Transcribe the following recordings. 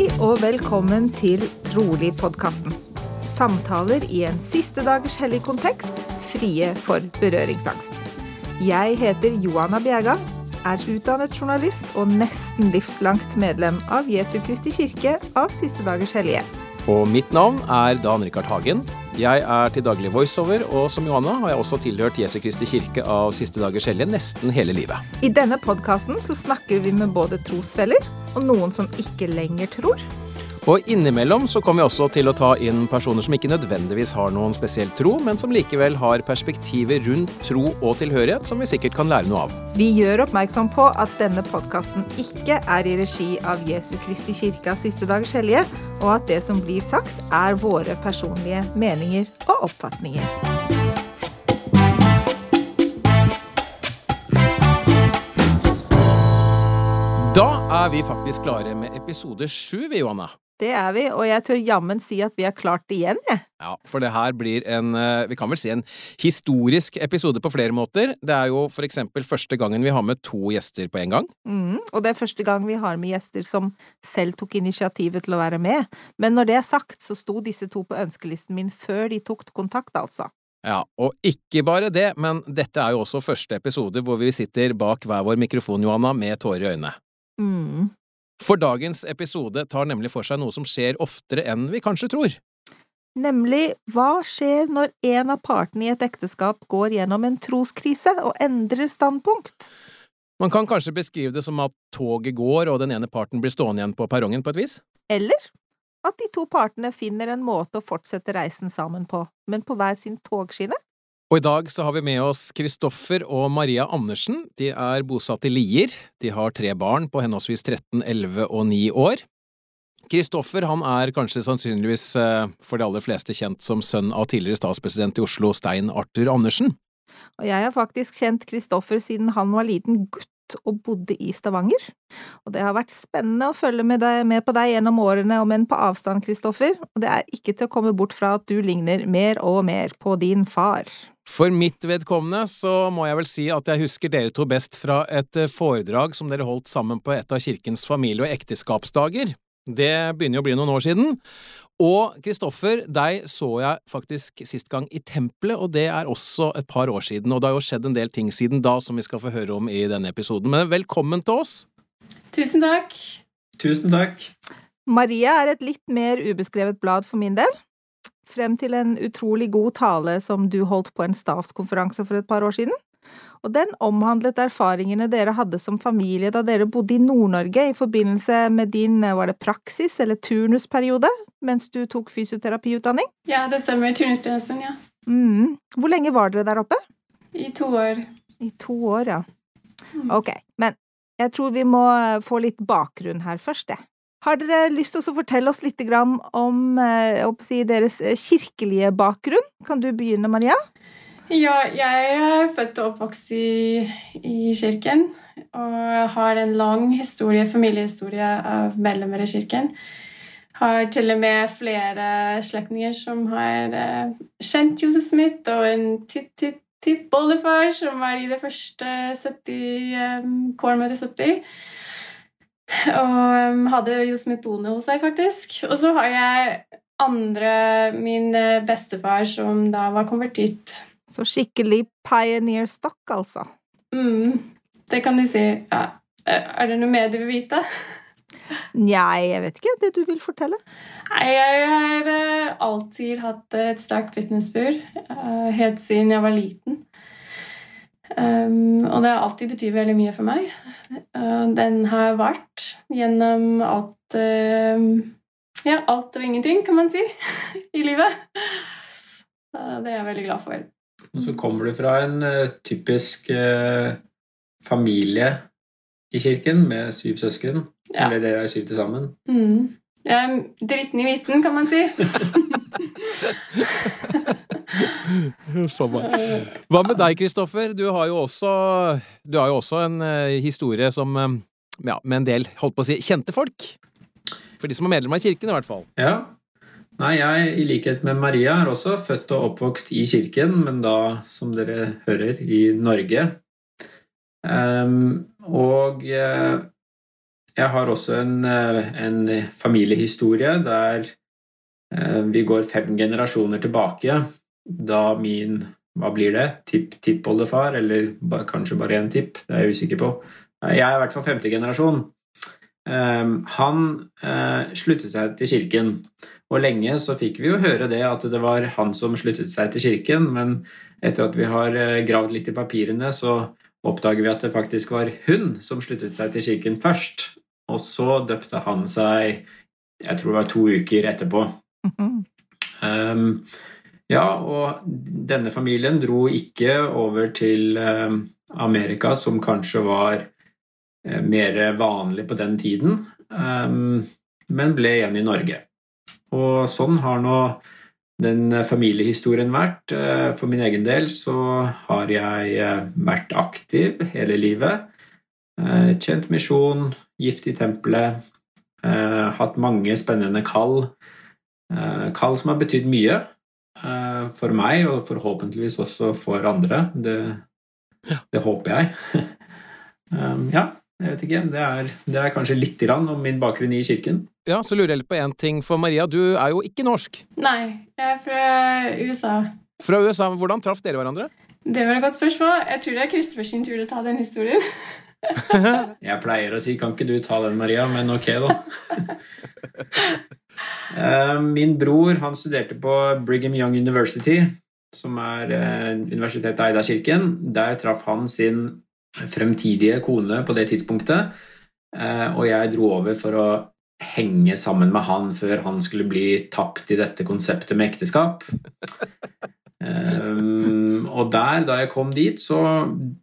Hei og velkommen til Trolig-podkasten. Samtaler i en siste dagers hellig kontekst, frie for berøringsangst. Jeg heter Johanna Bjerga, er utdannet journalist og nesten livslangt medlem av Jesu Kristi kirke av Siste dagers hellige. Og mitt navn er Dan Rikard Hagen. Jeg er til daglig voiceover, og som Johanna har jeg også tilhørt Jesu Kristi kirke av Siste dagers hellige nesten hele livet. I denne podkasten snakker vi med både trosfeller og noen som ikke lenger tror. Og innimellom så kommer vi også til å ta inn personer som ikke nødvendigvis har noen spesiell tro, men som likevel har perspektiver rundt tro og tilhørighet som vi sikkert kan lære noe av. Vi gjør oppmerksom på at denne podkasten ikke er i regi av Jesu Kristi kirke av Siste dagers hellige, og at det som blir sagt, er våre personlige meninger og oppfatninger. Da er vi faktisk klare med episode sju, vi, Johanna. Det er vi, og jeg tør jammen si at vi har klart det igjen, jeg. Ja, for det her blir en eh, Vi kan vel si en historisk episode på flere måter. Det er jo for eksempel første gangen vi har med to gjester på en gang. Mm, og det er første gang vi har med gjester som selv tok initiativet til å være med. Men når det er sagt, så sto disse to på ønskelisten min før de tok kontakt, altså. Ja, og ikke bare det, men dette er jo også første episode hvor vi sitter bak hver vår mikrofon, Johanna, med tårer i øynene. Mm. For dagens episode tar nemlig for seg noe som skjer oftere enn vi kanskje tror. Nemlig hva skjer når en av partene i et ekteskap går gjennom en troskrise og endrer standpunkt? Man kan kanskje beskrive det som at toget går og den ene parten blir stående igjen på perrongen på et vis. Eller at de to partene finner en måte å fortsette reisen sammen på, men på hver sin togskinne? Og i dag så har vi med oss Kristoffer og Maria Andersen. De er bosatt i Lier. De har tre barn på henholdsvis 13, 11 og 9 år. Kristoffer han er kanskje sannsynligvis eh, for de aller fleste kjent som sønn av tidligere statspresident i Oslo, Stein Arthur Andersen. Og jeg har faktisk kjent Kristoffer siden han var liten gutt og bodde i Stavanger. Og det har vært spennende å følge med, deg, med på deg gjennom årene, om enn på avstand, Kristoffer, og det er ikke til å komme bort fra at du ligner mer og mer på din far. For mitt vedkommende så må jeg vel si at jeg husker dere to best fra et eh, foredrag som dere holdt sammen på et av kirkens familie- og ekteskapsdager. Det begynner jo å bli noen år siden. Og Kristoffer, deg så jeg faktisk sist gang i tempelet, og det er også et par år siden. Og det har jo skjedd en del ting siden da som vi skal få høre om i denne episoden. Men velkommen til oss! Tusen takk. Tusen takk. Maria er et litt mer ubeskrevet blad for min del. Frem til en utrolig god tale som du holdt på en stavskonferanse for et par år siden. Og den omhandlet erfaringene dere hadde som familie da dere bodde i Nord-Norge i forbindelse med din, var det praksis eller turnusperiode, mens du tok fysioterapiutdanning? Ja, det stemmer. Turnustjenesten, ja. Mm. Hvor lenge var dere der oppe? I to år. I to år, ja. Mm. Ok, men jeg tror vi må få litt bakgrunn her først, jeg. Har dere lyst til å fortelle oss litt om eh, si, deres kirkelige bakgrunn? Kan du begynne, Maria? Ja, jeg er født og oppvokst i, i kirken og har en lang historie, familiehistorie av medlemmer i kirken. Har til og med flere slektninger som har uh, kjent Josef Smith, og en tipp-tipp-tipp-oldefar som var i det første 70, um, kårmøtet 70. Og um, hadde Josef Smith boende hos seg, faktisk. Og så har jeg andre Min bestefar som da var konvertitt så skikkelig pioneer stock, altså. Mm, det kan du si. Ja. Er det noe mer du vil vite? Nei, jeg vet ikke. Det du vil fortelle? Nei, jeg har uh, alltid hatt et sterkt vitnesbyrd. Uh, helt siden jeg var liten. Um, og det har alltid betydd veldig mye for meg. Uh, den har vart gjennom alt Ja, alt og ingenting, kan man si, i livet. det er jeg veldig glad for. Og så kommer du fra en uh, typisk uh, familie i kirken med syv søsken. Ja. Eller dere er syv til sammen. Mm. Um, er dritten i hviten, kan man si. Hva med deg, Kristoffer? Du har jo også, har jo også en uh, historie som ja, med en del holdt på å si, kjente folk. For de som er medlemmer av kirken, i hvert fall. Ja, Nei, jeg i likhet med Maria er også født og oppvokst i kirken, men da, som dere hører, i Norge. Um, og uh, jeg har også en, en familiehistorie der vi går fem generasjoner tilbake. Da min hva blir det? Tipp-tippoldefar, eller kanskje bare én tipp? Det er jeg usikker på. Jeg er i hvert fall femte generasjon. Ehm, han eh, sluttet seg til kirken, og lenge så fikk vi jo høre det at det var han som sluttet seg til kirken, men etter at vi har eh, gravd litt i papirene, så oppdager vi at det faktisk var hun som sluttet seg til kirken først. Og så døpte han seg jeg tror det var to uker etterpå. um, ja, og denne familien dro ikke over til um, Amerika, som kanskje var mer vanlig på den tiden, ehm, men ble igjen i Norge. Og sånn har nå den familiehistorien vært. Eh, for min egen del så har jeg eh, vært aktiv hele livet. Kjent misjon, gift i tempelet, hatt mange spennende kall. Kall som har betydd mye for meg, og forhåpentligvis også for andre. Det, det håper jeg. Ehm, ja, jeg vet ikke. Det er, det er kanskje litt grann om min bakgrunn i kirken. Ja, Så lurer jeg litt på én ting, for Maria, du er jo ikke norsk? Nei, jeg er fra USA. Fra USA, Hvordan traff dere hverandre? Det var et godt spørsmål. Jeg tror det er Kristoffer sin tur til å ta den historien. jeg pleier å si 'kan ikke du ta den, Maria', men ok, da. Eh, min bror han studerte på Brigham Young University, som er eh, universitetet eid av kirken. Der traff han sin fremtidige kone på det tidspunktet, eh, og jeg dro over for å henge sammen med han før han skulle bli tapt i dette konseptet med ekteskap. Um, og der, da jeg kom dit, så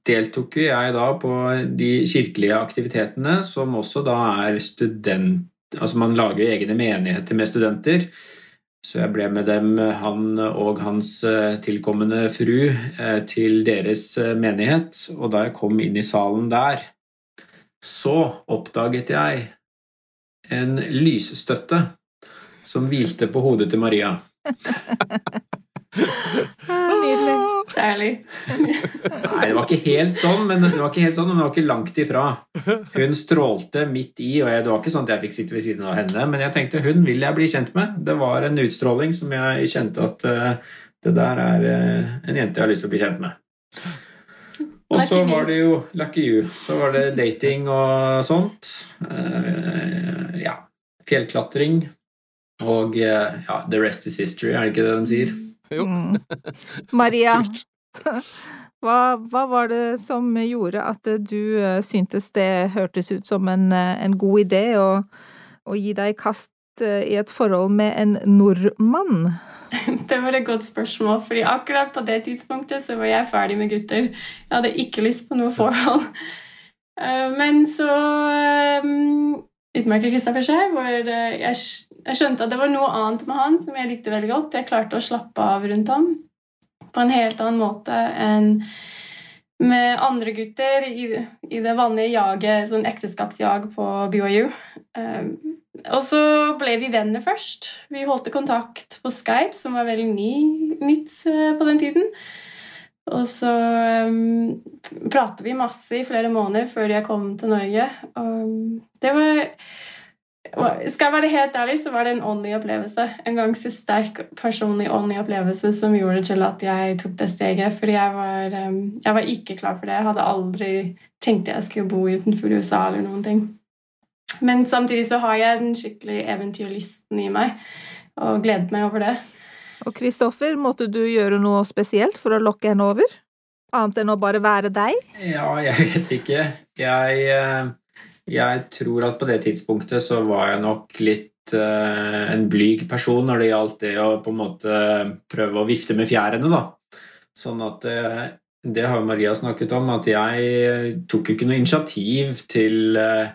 deltok jeg da på de kirkelige aktivitetene, som også da er student... Altså man lager egne menigheter med studenter. Så jeg ble med dem, han og hans eh, tilkommende fru, eh, til deres eh, menighet. Og da jeg kom inn i salen der, så oppdaget jeg en lysstøtte som hvilte på hodet til Maria. Nydelig. Særlig. Nei, det var ikke helt sånn, men det var ikke helt sånn, men det var ikke langt ifra. Hun strålte midt i, og det var ikke sånn at jeg fikk sitte ved siden av henne, men jeg tenkte hun vil jeg bli kjent med. Det var en utstråling som jeg kjente at uh, det der er uh, en jente jeg har lyst til å bli kjent med. Og så var det jo Lucky you. Så var det dating og sånt. Uh, ja. Fjellklatring. Og ja, the rest is history, er det ikke det de sier? Jo. Mm. Maria, hva, hva, var det som gjorde at du eh, syntes det hørtes ut som en, eh, en god idé å, å, gi deg i kast eh, i et forhold med en nordmann? Det var et godt spørsmål, fordi akkurat på det tidspunktet så var jeg ferdig med gutter. Jeg hadde ikke lyst på noe forhold. Men så utmerker Kristoffer seg, hvor jeg, jeg, skjønte at det var noe annet med han som jeg likte veldig godt. Jeg klarte å slappe av rundt ham på en helt annen måte enn med andre gutter i, i det vanlige jaget, sånn ekteskapsjag på BYU. Um, og så ble vi venner først. Vi holdt kontakt på Skype, som var veldig ny, nytt uh, på den tiden. Og så um, pratet vi masse i flere måneder før jeg kom til Norge. Og det var Skal jeg være helt ærlig, så var det en åndelig opplevelse. En ganske sterk personlig åndelig opplevelse som gjorde til at jeg tok det steget. Fordi jeg var, um, jeg var ikke klar for det. Jeg hadde aldri tenkt jeg skulle bo utenfor USA eller noen ting. Men samtidig så har jeg den skikkelig eventyrlysten i meg, og gledet meg over det. Og Kristoffer, måtte du gjøre noe spesielt for å lokke henne over? Annet enn å bare være deg? Ja, jeg vet ikke. Jeg, eh, jeg tror at på det tidspunktet så var jeg nok litt uh, en blyg person når det gjaldt det å på en måte prøve å vifte med fjærene, da. Sånn at uh, det har Maria snakket om, at jeg tok jo ikke noe initiativ til uh,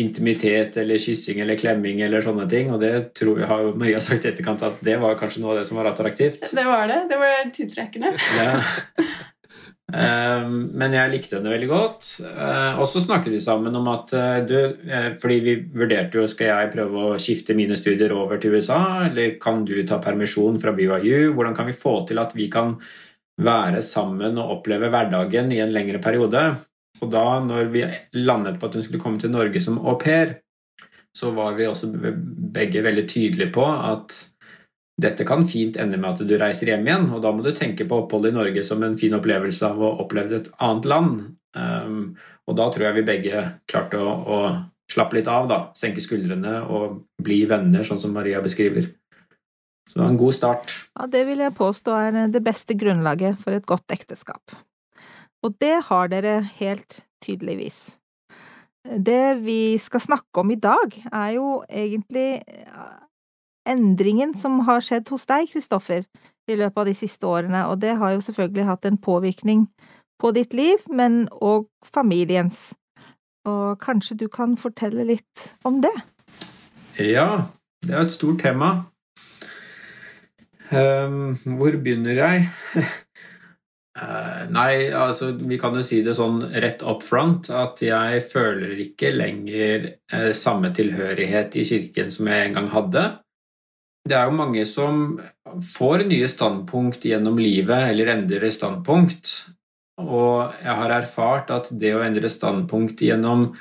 intimitet eller kyssing eller klemming eller sånne ting. Og det tror jeg har Maria sagt i etterkant at det var kanskje noe av det som var attraktivt. Det var det. Det var tiltrekkende. Ja. Ehm, men jeg likte henne veldig godt. Ehm, og så snakket vi sammen om at eh, du eh, Fordi vi vurderte jo skal jeg prøve å skifte mine studier over til USA, eller kan du ta permisjon fra BYU? Hvordan kan vi få til at vi kan være sammen og oppleve hverdagen i en lengre periode? Og da når vi landet på at hun skulle komme til Norge som au pair, så var vi også begge veldig tydelige på at dette kan fint ende med at du reiser hjem igjen, og da må du tenke på oppholdet i Norge som en fin opplevelse av å oppleve et annet land. Um, og da tror jeg vi begge klarte å, å slappe litt av, da. Senke skuldrene og bli venner, sånn som Maria beskriver. Så det var en god start. Ja, det vil jeg påstå er det beste grunnlaget for et godt ekteskap. Og det har dere helt tydeligvis. Det vi skal snakke om i dag, er jo egentlig endringen som har skjedd hos deg, Kristoffer, i løpet av de siste årene, og det har jo selvfølgelig hatt en påvirkning på ditt liv, men òg familiens. Og kanskje du kan fortelle litt om det? Ja, det er et stort tema. Um, hvor begynner jeg? uh, nei, altså vi kan jo si det sånn rett up front at jeg føler ikke lenger uh, samme tilhørighet i kirken som jeg en gang hadde. Det er jo mange som får nye standpunkt gjennom livet, eller endrer standpunkt. Og jeg har erfart at det å endre standpunkt gjennom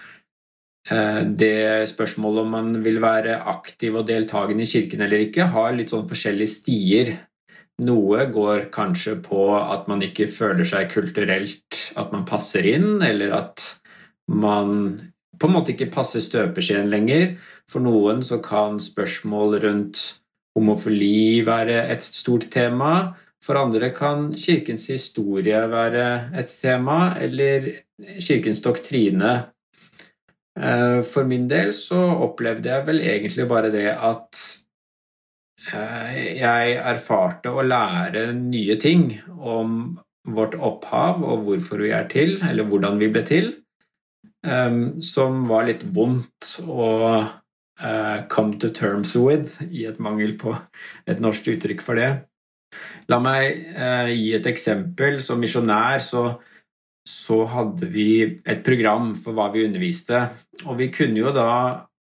eh, det spørsmålet om man vil være aktiv og deltakende i kirken eller ikke, har litt sånn forskjellige stier. Noe går kanskje på at man ikke føler seg kulturelt at man passer inn, eller at man på en måte ikke passer støpeskjeen lenger. For noen så kan spørsmål rundt homofili være et stort tema. For andre kan kirkens historie være et tema, eller kirkens doktrine. Eh, for min del så opplevde jeg vel egentlig bare det at eh, jeg erfarte å lære nye ting om vårt opphav og hvorfor vi er til, eller hvordan vi ble til, eh, som var litt vondt å come to terms with, i et mangel på et norsk uttrykk for det. La meg eh, gi et eksempel. Som misjonær så, så, hadde vi et program for hva vi underviste. Og vi kunne jo da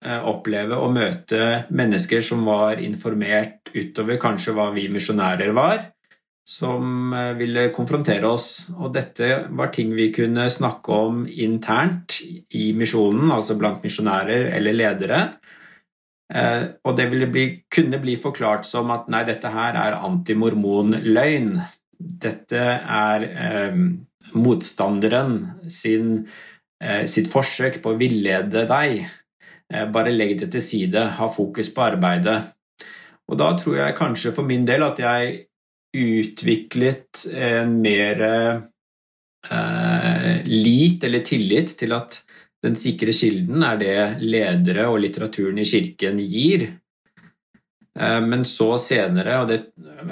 eh, oppleve å møte mennesker som var informert utover kanskje hva vi misjonærer var, som eh, ville konfrontere oss. Og dette var ting vi kunne snakke om internt i misjonen, altså blant misjonærer eller ledere. Eh, og det ville bli, kunne bli forklart som at nei, dette her er antimormonløgn. Dette er eh, motstanderen sin, eh, sitt forsøk på å villede deg. Eh, bare legg det til side, ha fokus på arbeidet. Og da tror jeg kanskje for min del at jeg utviklet en mer eh, lit eller tillit til at den sikre kilden er det ledere og litteraturen i kirken gir. Eh, men så senere, og det,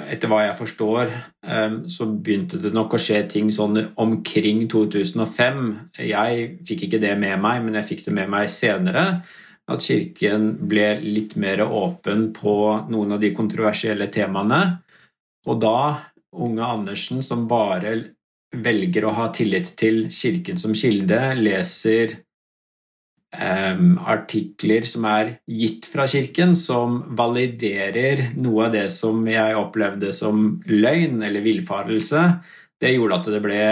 etter hva jeg forstår, eh, så begynte det nok å skje ting sånn omkring 2005. Jeg fikk ikke det med meg, men jeg fikk det med meg senere. At kirken ble litt mer åpen på noen av de kontroversielle temaene. Og da unge Andersen, som bare velger å ha tillit til kirken som kilde, leser um, artikler som er gitt fra kirken, som validerer noe av det som jeg opplevde som løgn eller villfarelse, det gjorde at det ble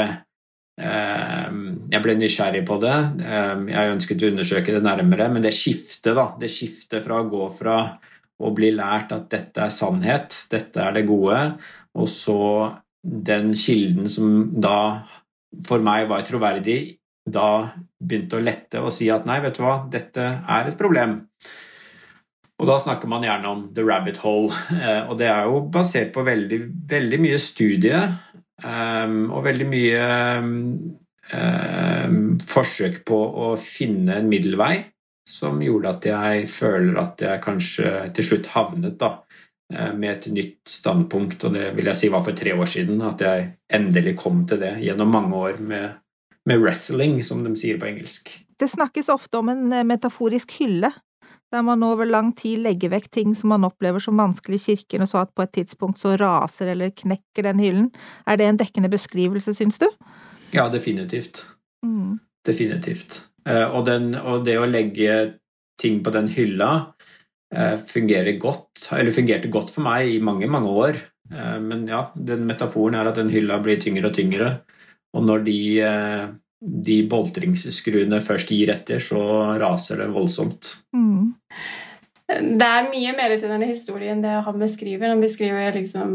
um, Jeg ble nysgjerrig på det. Um, jeg ønsket å undersøke det nærmere, men det skiftet, da, det skiftet fra å gå fra å bli lært at dette er sannhet, dette er det gode, og så den kilden som da for meg var troverdig, da begynte å lette og si at nei, vet du hva, dette er et problem. Og da snakker man gjerne om the rabbit hole, eh, og det er jo basert på veldig, veldig mye studie um, og veldig mye um, forsøk på å finne en middelvei som gjorde at jeg føler at jeg kanskje til slutt havnet da, eh, med et nytt standpunkt, og det vil jeg si var for tre år siden, at jeg endelig kom til det gjennom mange år med med wrestling, som de sier på engelsk. Det snakkes ofte om en eh, metaforisk hylle, der man over lang tid legger vekk ting som man opplever som vanskelig i kirken, og så at på et tidspunkt så raser eller knekker den hyllen. Er det en dekkende beskrivelse, syns du? Ja, definitivt. Mm. Definitivt. Eh, og, den, og, det å legge ting på den hylla eh, fungerer godt, eller fungerte godt for meg i mange, mange år. Men ja, den metaforen er at den hylla blir tyngre og tyngre. Og når de, eh, de boltringsskruene først gir etter, så raser det voldsomt. Mm. Det er mye mer til denne historien det han beskriver. Han beskriver liksom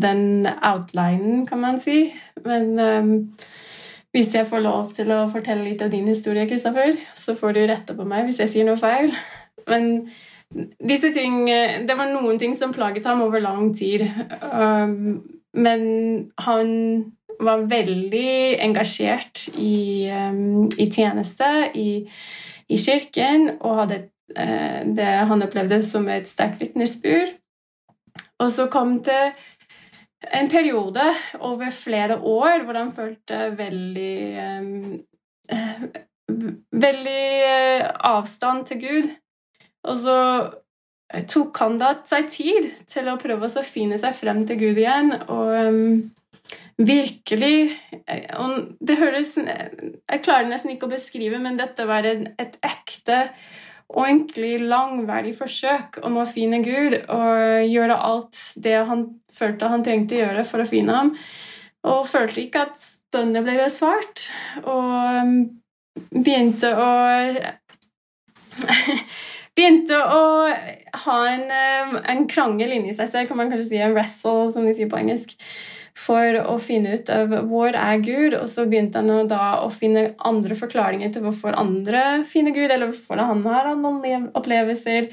den outlinen, kan man si. Men um, hvis jeg får lov til å fortelle litt av din historie, Kristoffer, så får du rette på meg hvis jeg sier noe feil. Men disse ting Det var noen ting som plaget ham over lang tid. Um, men han var veldig engasjert i, um, i tjeneste i, i, kirken og hadde uh, det han opplevde som et sterkt vitnesbyrd. Og så kom det en periode over flere år hvor han følte veldig um, Veldig uh, avstand til Gud. Og så tok han da seg tid til å prøve å finne seg frem til Gud igjen. Og um, virkelig og Det høres Jeg klarer nesten ikke å beskrive, men dette var et, et ekte og egentlig langverdig forsøk om å finne Gud og gjøre alt det han følte han trengte å gjøre for å finne ham. Og følte ikke at bønnene ble besvart. Og begynte å Begynte å ha en, en krangel inni seg selv, kan man kanskje si, en wrestle, som de sier på engelsk for å finne ut av hvor er Gud, og så begynte han da å finne andre forklaringer til hvorfor andre finner Gud, eller hvorfor han har noen opplevelser.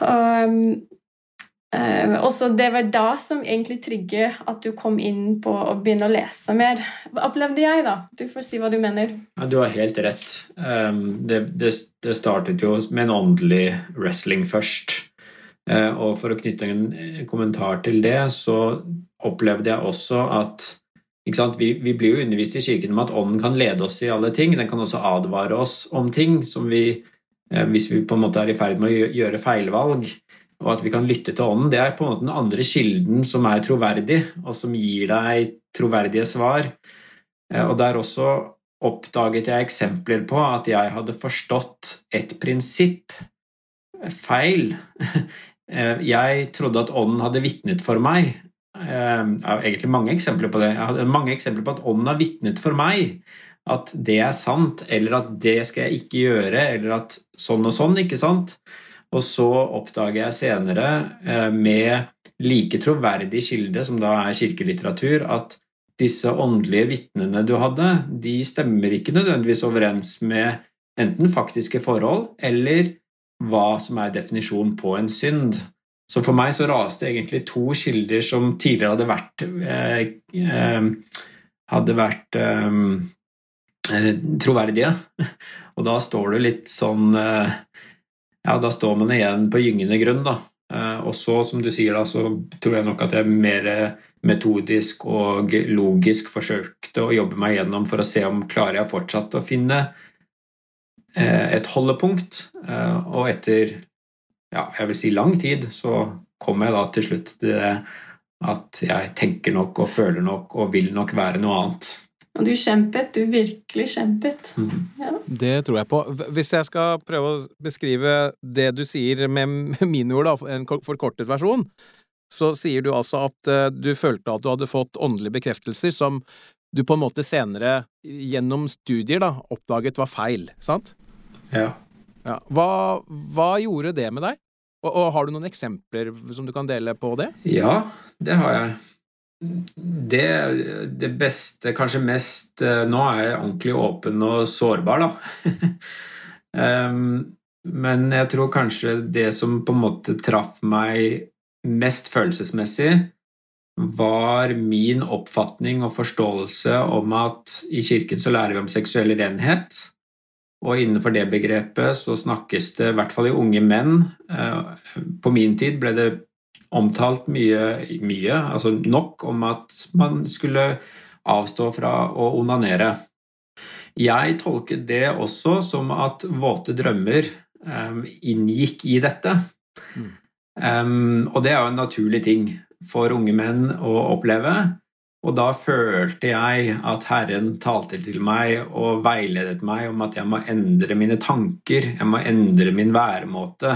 Um, uh, også det var da som egentlig trigger at du kom inn på å begynne å lese mer. Opplevde jeg, da? Du får si hva du mener. Ja, du har helt rett. Um, det, det, det startet jo med en åndelig wrestling først. Uh, og for å knytte en kommentar til det, så opplevde jeg også at vi, vi, blir jo undervist i kirken om at ånden kan lede oss i alle ting. Den kan også advare oss om ting som vi, eh, hvis vi på en måte er i ferd med å gjøre feilvalg, og at vi kan lytte til ånden. Det er på en måte den andre kilden som er troverdig, og som gir deg troverdige svar. Eh, og der også oppdaget jeg eksempler på at jeg hadde forstått et prinsipp feil. Eh, jeg trodde at ånden hadde vitnet for meg, jeg har egentlig mange eksempler på det. Jeg har mange eksempler på at ånden har vitnet for meg at det er sant, eller at det skal jeg ikke gjøre, eller at sånn og sånn, ikke sant? Og så oppdager jeg senere, eh, med like troverdig kilde, som da er kirkelitteratur, at disse åndelige vitnene du hadde, de stemmer ikke nødvendigvis overens med enten faktiske forhold eller hva som er definisjonen på en synd. Så for meg så raste egentlig to kilder som tidligere hadde vært eh, eh, hadde vært eh, eh troverdige. Og da står du litt sånn eh, Ja, da står man igjen på gyngende grunn, da. Eh, og så, som du sier, da, så tror jeg nok at jeg mer metodisk og logisk forsøkte å jobbe meg gjennom for å se om klarer jeg fortsatt å finne et holdepunkt. Og etter ja, jeg vil si lang tid, så kom jeg da til slutt til det at jeg tenker nok og føler nok og vil nok være noe annet. Og du kjempet. Du virkelig kjempet. Mm. Ja. Det tror jeg på. Hvis jeg skal prøve å beskrive det du sier med mine ord, da, en forkortet versjon, så sier du altså at eh, du følte at du hadde fått åndelige bekreftelser som du på en måte senere, gjennom studier, da, oppdaget var feil, sant? Ja. ja. Hva, hva gjorde det med deg? Og, og, Har du noen eksempler som du kan dele på det? Ja, det har jeg. Det, det beste, kanskje mest eh, Nå er jeg ordentlig åpen og sårbar, da. um, men jeg tror kanskje det som på en måte traff meg mest følelsesmessig, var min oppfatning og forståelse om at i kirken så lærer vi om seksuell renhet. Og innenfor det begrepet så snakkes det, i hvert fall i unge menn eh, På min tid ble det omtalt mye, mye, altså nok, om at man skulle avstå fra å onanere. Jeg tolket det også som at våte drømmer um, inngikk i dette. Mm. Um, og det er jo en naturlig ting for unge menn å oppleve. Og da følte jeg at Herren talte til meg og veiledet meg om at jeg må endre mine tanker, jeg må endre min væremåte.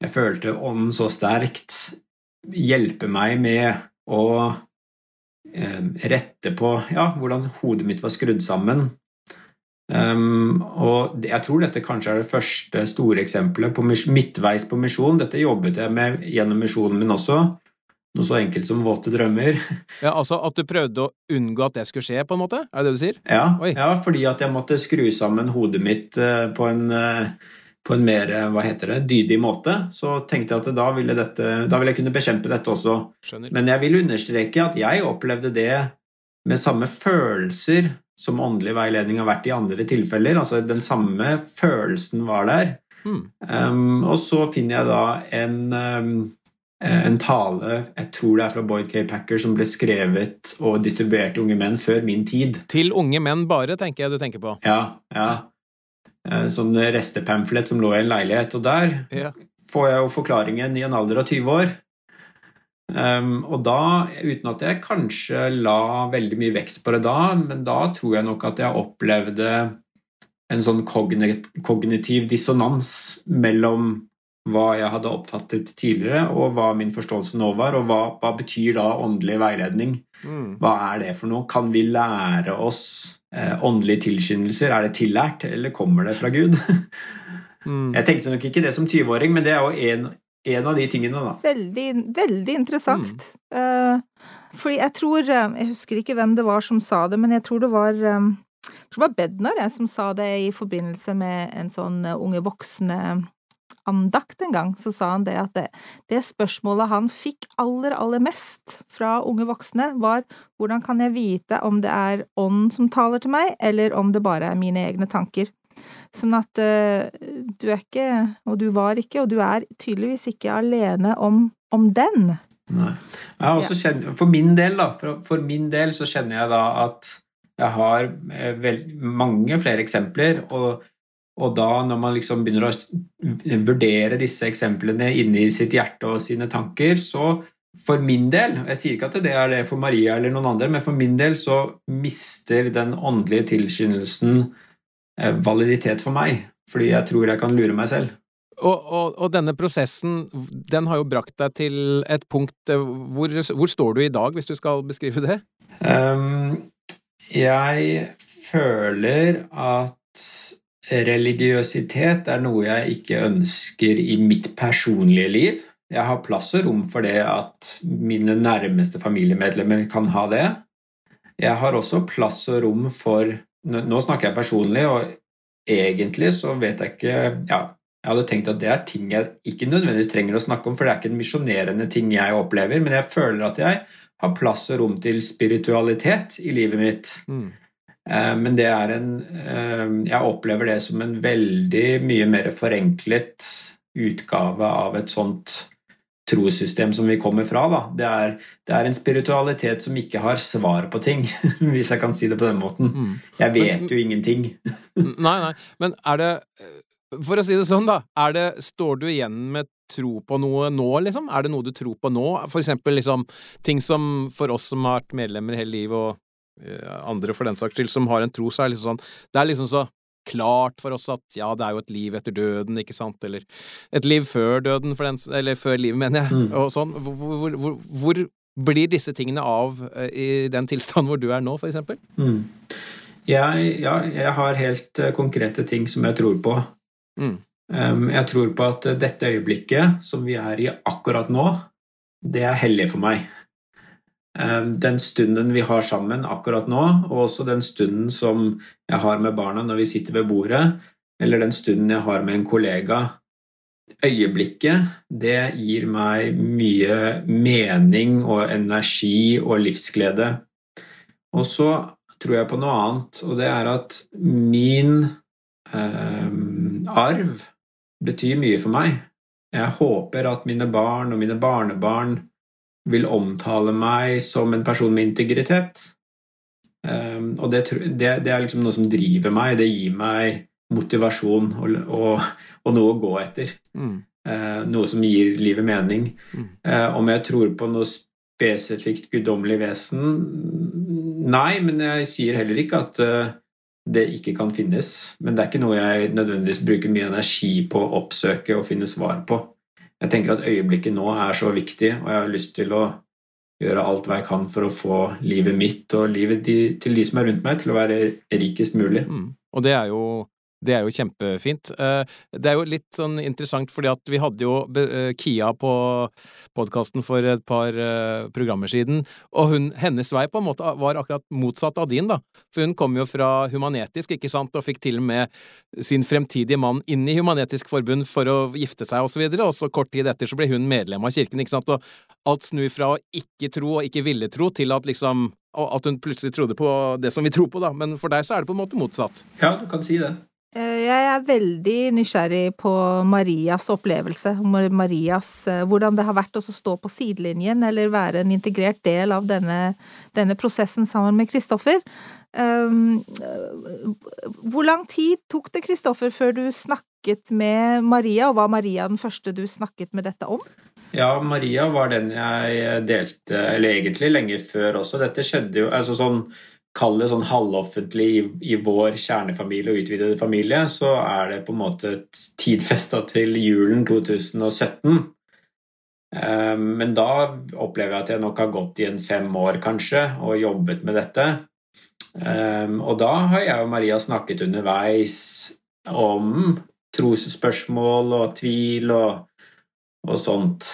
Jeg følte Ånden så sterkt hjelpe meg med å eh, rette på ja, hvordan hodet mitt var skrudd sammen. Um, og jeg tror dette kanskje er det første store eksempelet på midtveis på misjon. Dette jobbet jeg med gjennom misjonen min også. Noe så enkelt som våte drømmer. Ja, Altså at du prøvde å unngå at det skulle skje, på en måte? Er det det du sier? Ja, ja fordi at jeg måtte skru sammen hodet mitt uh, på en uh, på en mer hva heter det, dydig måte, så tenkte jeg at da ville, dette, da ville jeg kunne bekjempe dette også. Skjønner. Men jeg vil understreke at jeg opplevde det med samme følelser som åndelig veiledning har vært i andre tilfeller. Altså den samme følelsen var der. Mm. Um, og så finner jeg da en, um, en tale, jeg tror det er fra Boyd K. Packer, som ble skrevet og distribuert til unge menn før min tid. Til unge menn bare, tenker jeg du tenker på. Ja, ja. Som sånn restepamflett som lå i en leilighet. Og der ja. får jeg jo forklaringen i en alder av 20 år. Um, og da, uten at jeg kanskje la veldig mye vekt på det da, men da tror jeg nok at jeg opplevde en sånn kognitiv dissonans mellom hva jeg hadde oppfattet tidligere, og hva min forståelse nå var, og hva, hva betyr da åndelig veiledning? Mm. Hva er det for noe? Kan vi lære oss eh, åndelige tilskyndelser? Er det tillært, eller kommer det fra Gud? Mm. Jeg tenkte nok ikke det som 20-åring, men det er jo en, en, av de tingene, da. Veldig, veldig interessant. Mm. Uh, fordi jeg tror Jeg husker ikke hvem det var som sa det, men jeg tror det var um, jeg tror det var Bednar jeg, som sa det i forbindelse med en sånn unge voksne andakt en gang, så sa han det at det, det, spørsmålet han fikk aller, aller mest fra unge voksne, var hvordan kan jeg vite om det er ånden som taler til meg, eller om det bare er mine egne tanker? Sånn at uh, du er ikke, og du var ikke, og du er tydeligvis ikke alene om, om den. Nei. Kjenner, for min del, da, for, for, min del så kjenner jeg da at jeg har eh, vel, mange flere eksempler, og og da, når man liksom begynner å vurdere disse eksemplene inni sitt hjerte og sine tanker, så for min del Jeg sier ikke at det er det for Maria eller noen andre, men for min del så mister den åndelige tilskyndelsen eh, validitet for meg, fordi jeg tror jeg kan lure meg selv. Og, og, og, denne prosessen, den har jo brakt deg til et punkt eh, hvor, hvor står du i dag, hvis du skal beskrive det? Um, jeg føler at religiøsitet er noe jeg ikke ønsker i mitt personlige liv. Jeg har plass og rom for det at mine nærmeste familiemedlemmer kan ha det. Jeg har også plass og rom for Nå snakker jeg personlig, og egentlig så vet jeg ikke ja, Jeg hadde tenkt at det er ting jeg ikke nødvendigvis trenger å snakke om, for det er ikke en misjonerende ting jeg opplever, men jeg føler at jeg har plass og rom til spiritualitet i livet mitt. Mm. Eh, men det er en eh, Jeg opplever det som en veldig mye mer forenklet utgave av et sånt trossystem som vi kommer fra. Det, er, det er en spiritualitet som ikke har svar på ting, hvis jeg kan si det på den måten. Mm. Jeg vet Men, jo ingenting. nei, nei, men er det For å si det sånn, da. Det, står du igjen med tro på noe nå, liksom? Er det noe du tror på nå? For eksempel liksom ting som for oss som har vært medlemmer hele livet, og Eh, andre for den saks skyld, som har en tro, så er det liksom sånn Det er liksom så klart for oss at ja, det er jo et liv etter døden, ikke sant, eller et liv før døden, den, eller før livet, mener jeg, mm. og sånn. Hvor, hvor, hvor, hvor, blir disse tingene av eh, i den tilstanden hvor du er nå, for eksempel? Mm. Jeg, ja, jeg har helt uh, konkrete ting som jeg tror på. Mm. Um, jeg tror på at dette øyeblikket som vi er i akkurat nå, det er hellig for meg. Ehm, den stunden vi har sammen akkurat nå, og også den stunden som jeg har med barna når vi sitter ved bordet, eller den stunden jeg har med en kollega Øyeblikket, det gir meg mye mening og energi og livsglede. Og så tror jeg på noe annet, og det er at min eh, arv betyr mye for meg. Jeg håper at mine barn og mine barnebarn vil omtale meg som en person med integritet. Um, og det, det, det, er liksom noe som driver meg. Det gir meg motivasjon og, og, og noe å gå etter. Mm. Uh, noe som gir livet mening. Mm. Uh, om jeg tror på noe spesifikt guddommelig vesen Nei, men jeg sier heller ikke at uh, det ikke kan finnes. Men det er ikke noe jeg nødvendigvis bruker mye energi på å oppsøke og finne svar på jeg tenker at øyeblikket nå er så viktig, og jeg har lyst til å gjøre alt hva jeg kan for å få livet mitt og livet de, til de som er rundt meg, til å være rikest mulig. Mm. Og det er jo det er jo kjempefint. Eh, det er jo litt sånn interessant, fordi at vi hadde jo eh, Kia på podkasten for et par eh, programmer siden, og hun, hennes vei på en måte var akkurat motsatt av din, da. For hun kom jo fra Humanetisk, ikke sant, og fikk til og med sin fremtidige mann inn i Humanetisk Forbund for å gifte seg og så videre, og så kort tid etter så ble hun medlem av kirken, ikke sant, og alt snur fra å ikke tro og ikke ville tro til at liksom at hun plutselig trodde på det som vi tror på, da, men for deg så er det på en måte motsatt. Ja, du kan si det. Eh, jeg er veldig nysgjerrig på Marias opplevelse, Marias, eh, hvordan det har vært å stå på sidelinjen eller være en integrert del av denne, denne prosessen sammen med Kristoffer. Um, hvor lang tid tok det, Kristoffer, før du snakket med Maria, og var Maria den første du snakket med dette om? Ja, Maria var den jeg delte, eller egentlig lenge før også. Dette skjedde jo altså sånn kall det sånn halvoffentlig i, i, vår kjernefamilie og utvidede familie, så er det på en måte tidfesta til julen 2017. Eh, men da opplever jeg at jeg nok har gått i en fem år, kanskje, og jobbet med dette. Eh, og da har jeg og Maria snakket underveis om trosspørsmål og tvil og, og sånt.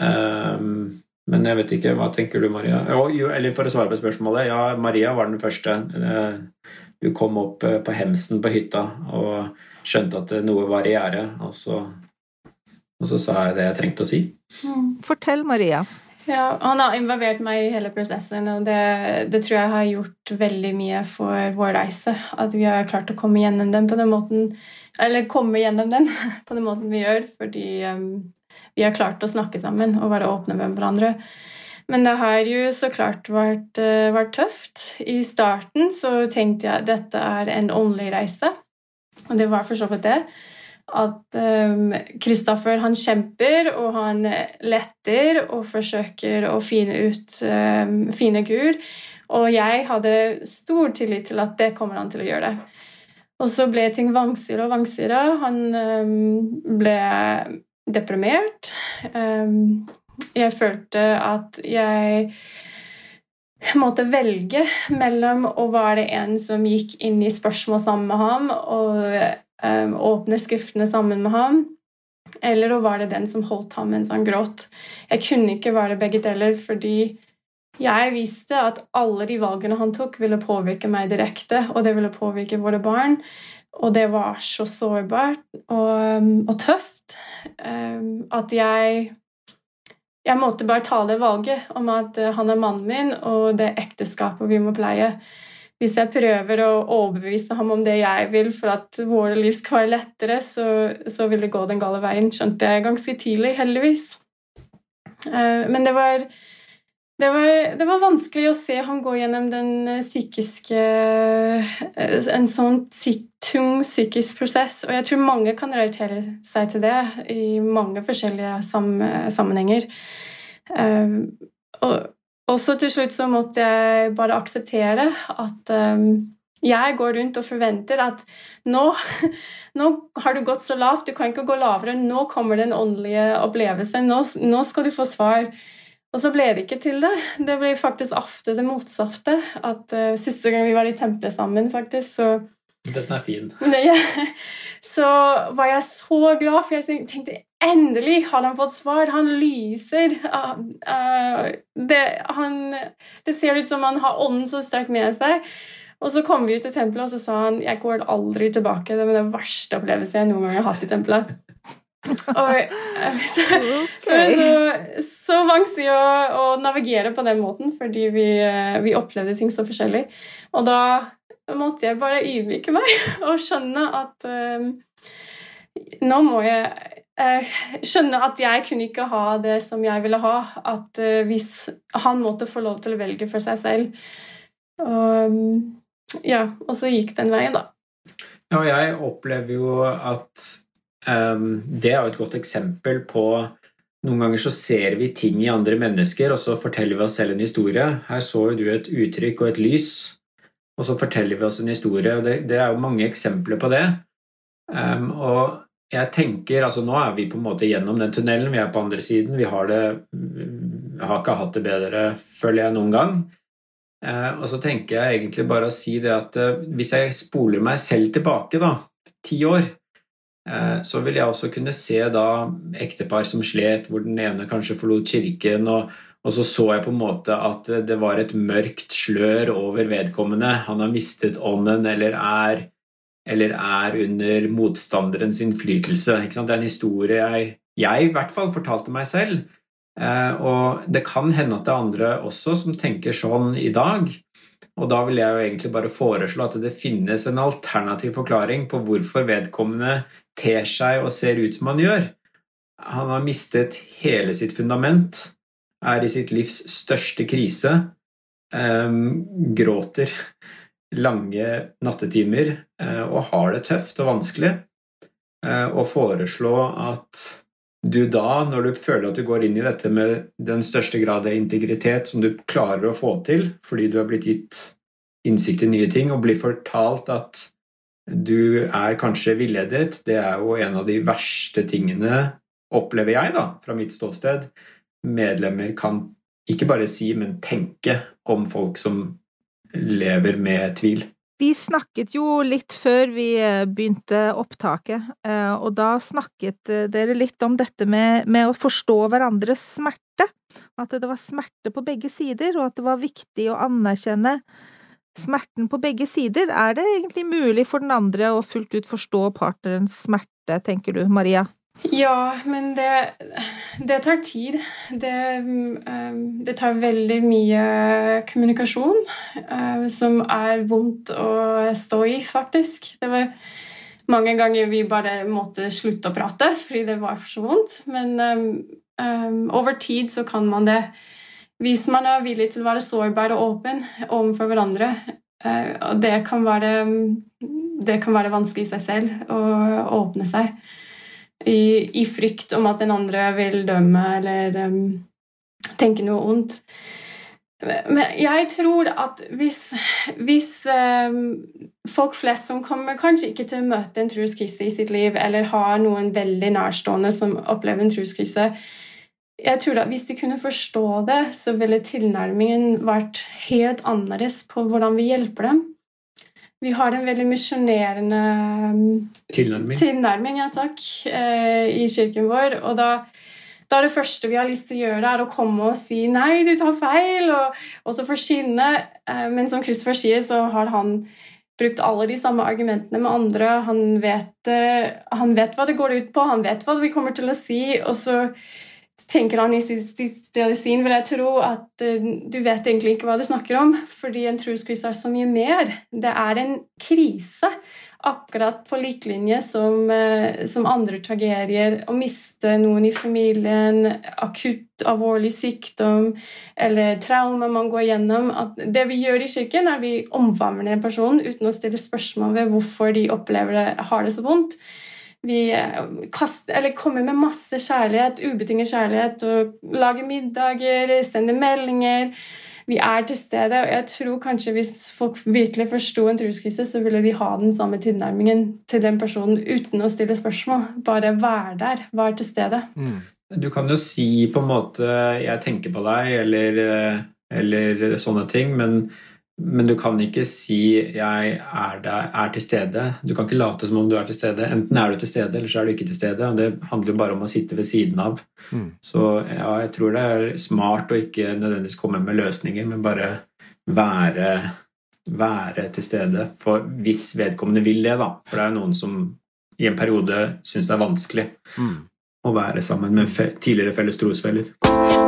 Um, men jeg vet ikke, hva tenker du, Maria? Jo, eller for å svare på spørsmålet, ja, Maria var den første. Eh, du kom opp eh, på hemsen på hytta og skjønte at noe var i gjære, og, og, så sa jeg det jeg trengte å si. Mm. Fortell, Maria. Ja, Han har involvert meg i hele prosessen, og det, det, tror jeg har gjort veldig mye for vår reise. At vi har klart å komme gjennom den på den måten Eller komme gjennom den på den måten vi gjør, fordi um, vi har klart å snakke sammen og være åpne med hverandre. Men det har jo så klart vært, uh, vært tøft. I starten så tenkte jeg at dette er en åndelig reise, og det var for så vidt det. At Kristoffer um, han kjemper og han letter og forsøker å finne ut um, fine Gud. Og jeg hadde stor tillit til at det kommer han til å gjøre. det. Og så ble ting vanskeligere og vanskeligere. Han um, ble deprimert. Ehm, jeg følte at jeg måtte velge mellom å være en som gikk inn i spørsmål sammen med ham og um, åpne skriftene sammen med ham, eller å være den som holdt ham mens han gråt. Jeg kunne ikke være begge deler fordi jeg visste at alle de valgene han tok, ville påvirke meg direkte, og det ville påvirke våre barn. Og det var så sårbart og, um, og tøft um, at jeg Jeg måtte bare ta det valget om at uh, han er mannen min, og det er ekteskapet vi må pleie. Hvis jeg prøver å overbevise ham om det jeg vil for at våre liv skal være lettere, så, så vil det gå den gale veien, skjønte jeg ganske tidlig, heldigvis. Uh, men det var det var, det var, vanskelig å se ham gå gjennom den eh, psykiske eh, En sånn tung psykisk prosess. Og jeg tror mange kan relatere seg til det i mange forskjellige sammenhenger. Eh, og så til slutt så måtte jeg bare akseptere at jeg går rundt og forventer at nå, nå, har du gått så lavt, du kan ikke gå lavere. Nå kommer den åndelige opplevelsen. Nå, nå skal du få svar. Og så ble det ikke til det. Det ble faktisk ofte det motsatte. At uh, Siste gang vi var i tempelet sammen, faktisk, så Dette er fin. Nei, så var jeg så glad, for jeg tenkte endelig har han fått svar. Han lyser. Uh, uh, det, han, det, ser ut som han har ånden så sterkt med seg. Og så kom vi ut til tempelet, og så sa han jeg går aldri tilbake. Det var den verste opplevelsen jeg noen gang har hatt i tempelet. Og, så, okay. så, så, så vanskelig å, å, navigere på den måten, fordi vi, eh, vi, opplevde ting så forskjellig. Og da måtte jeg bare ydmyke meg og skjønne at um, nå må jeg uh, skjønne at jeg kunne ikke ha det som jeg ville ha. At uh, hvis han måtte få lov til å velge for seg selv. Og, um, ja, og så gikk den veien, da. Ja, jeg opplever jo at det er jo et godt eksempel på noen ganger så ser vi ting i andre mennesker, og så forteller vi oss selv en historie. Her så jo du et uttrykk og et lys, og så forteller vi oss en historie. og Det, det er jo mange eksempler på det. Um, og jeg tenker altså Nå er vi på en måte gjennom den tunnelen, vi er på andre siden. Vi har, det, vi har ikke hatt det bedre, føler jeg, noen gang. Uh, og så tenker jeg egentlig bare å si det at uh, hvis jeg spoler meg selv tilbake, da, ti år, så vil jeg også kunne se da ektepar som slet, hvor den ene kanskje forlot kirken, og, og så så jeg på en måte at det var et mørkt slør over vedkommende. Han har mistet ånden eller er eller er under motstanderens innflytelse. Det er en historie jeg, jeg i hvert fall fortalte meg selv. Eh, og det kan hende at det er andre også som tenker sånn i dag. Og da vil jeg jo egentlig bare foreslå at det finnes en alternativ forklaring på hvorfor vedkommende ter seg og ser ut som han gjør. Han har mistet hele sitt fundament, er i sitt livs største krise, um, gråter lange nattetimer eh, og har det tøft og vanskelig, eh, og foreslå at du da, når du føler at du går inn i dette med den største grad av integritet som du klarer å få til fordi du har blitt gitt innsikt i nye ting, og blir fortalt at du er kanskje villedet, det er jo en av de verste tingene, opplever jeg, da, fra mitt ståsted. Medlemmer kan ikke bare si, men tenke om folk som lever med tvil. Vi snakket jo litt før vi eh, begynte opptaket, eh, og da snakket eh, dere litt om dette med, med, å forstå hverandres smerte. At det var smerte på begge sider, og at det var viktig å anerkjenne smerten på begge sider. Er det egentlig mulig for den andre å fullt ut forstå partnerens smerte, tenker du, Maria? Ja, men det, det tar tid. Det, um, det, tar veldig mye kommunikasjon uh, som er vondt å stå i, faktisk. Det var mange ganger vi bare måtte slutte å prate fordi det var for så vondt. Men um, over tid så kan man det. Hvis man er villig til å være sårbar og åpen overfor hverandre. Uh, og det kan, være, det kan være vanskelig i seg selv å åpne seg i, i, frykt om at den andre vil dømme eller um, tenke noe ondt. Men jeg tror at hvis, hvis um, folk flest som kommer kanskje ikke til å møte en truskrise i sitt liv, eller har noen veldig nærstående som opplever en truskrise jeg tror at Hvis de kunne forstå det, så ville tilnærmingen vært helt annerledes på hvordan vi hjelper dem. Vi har en veldig misjonerende um, tilnærming, tilnærming ja, takk, eh, i kirken vår. Og da, da er det første vi har lyst til å gjøre, er å komme og si 'nei, du tar feil', og, og så forsyne. Eh, men som Christopher sier, så har han brukt alle de samme argumentene med andre. Han vet, eh, han vet hva det går ut på, han vet hva vi kommer til å si, og så tenker han i sin vil jeg tro at uh, du vet egentlig ikke hva du snakker om, fordi en truskrise er så mye mer. Det er en krise, akkurat på lik linje som, uh, som andre tragedier. Å miste noen i familien, akutt alvorlig sykdom eller traume man går gjennom. Det vi gjør i kirken, er at vi omfavner person uten å stille spørsmål ved hvorfor de opplever det, har det så vondt. Vi eh, kaster, kommer med masse kjærlighet, ubetinget kjærlighet, og lager middager, sender meldinger. Vi er til stede, og jeg tror kanskje hvis folk virkelig forsto en truskrise, så ville de ha den samme tilnærmingen til den personen uten å stille spørsmål. Bare være der, være til stede. Mm. Du kan jo si på en måte 'jeg tenker på deg', eller, eh, eller sånne ting, men men du kan ikke si 'jeg er, der, er, til stede'. Du kan ikke late som om du er til stede. Enten er du til stede, eller så er du ikke til stede. og Det handler jo bare om å sitte ved siden av. Mm. Så ja, jeg tror det er smart å ikke nødvendigvis komme med løsninger, men bare være, være til stede. For hvis vedkommende vil det, da. For det er jo noen som i en periode syns det er vanskelig mm. å være sammen med fe tidligere felles trosfeller.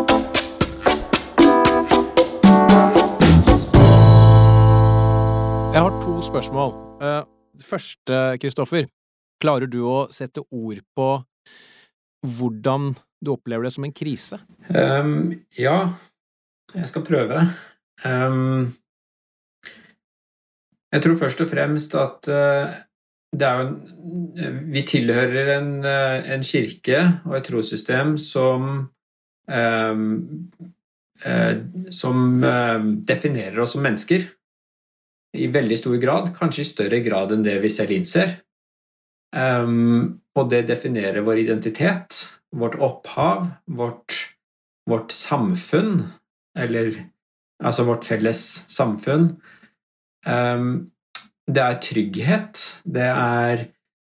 Spørsmål. Eh, første, Kristoffer. Klarer du å sette ord på hvordan du opplever det som en krise? Um, ja, jeg skal prøve. Um, jeg tror først og fremst at uh, det er jo Vi tilhører en, uh, en, kirke og et trossystem som um, som definerer oss som mennesker i veldig stor grad, kanskje i større grad enn det vi selv innser. Um, og det definerer vår identitet, vårt opphav, vårt, vårt samfunn, eller altså vårt felles samfunn. Um, det er trygghet, det er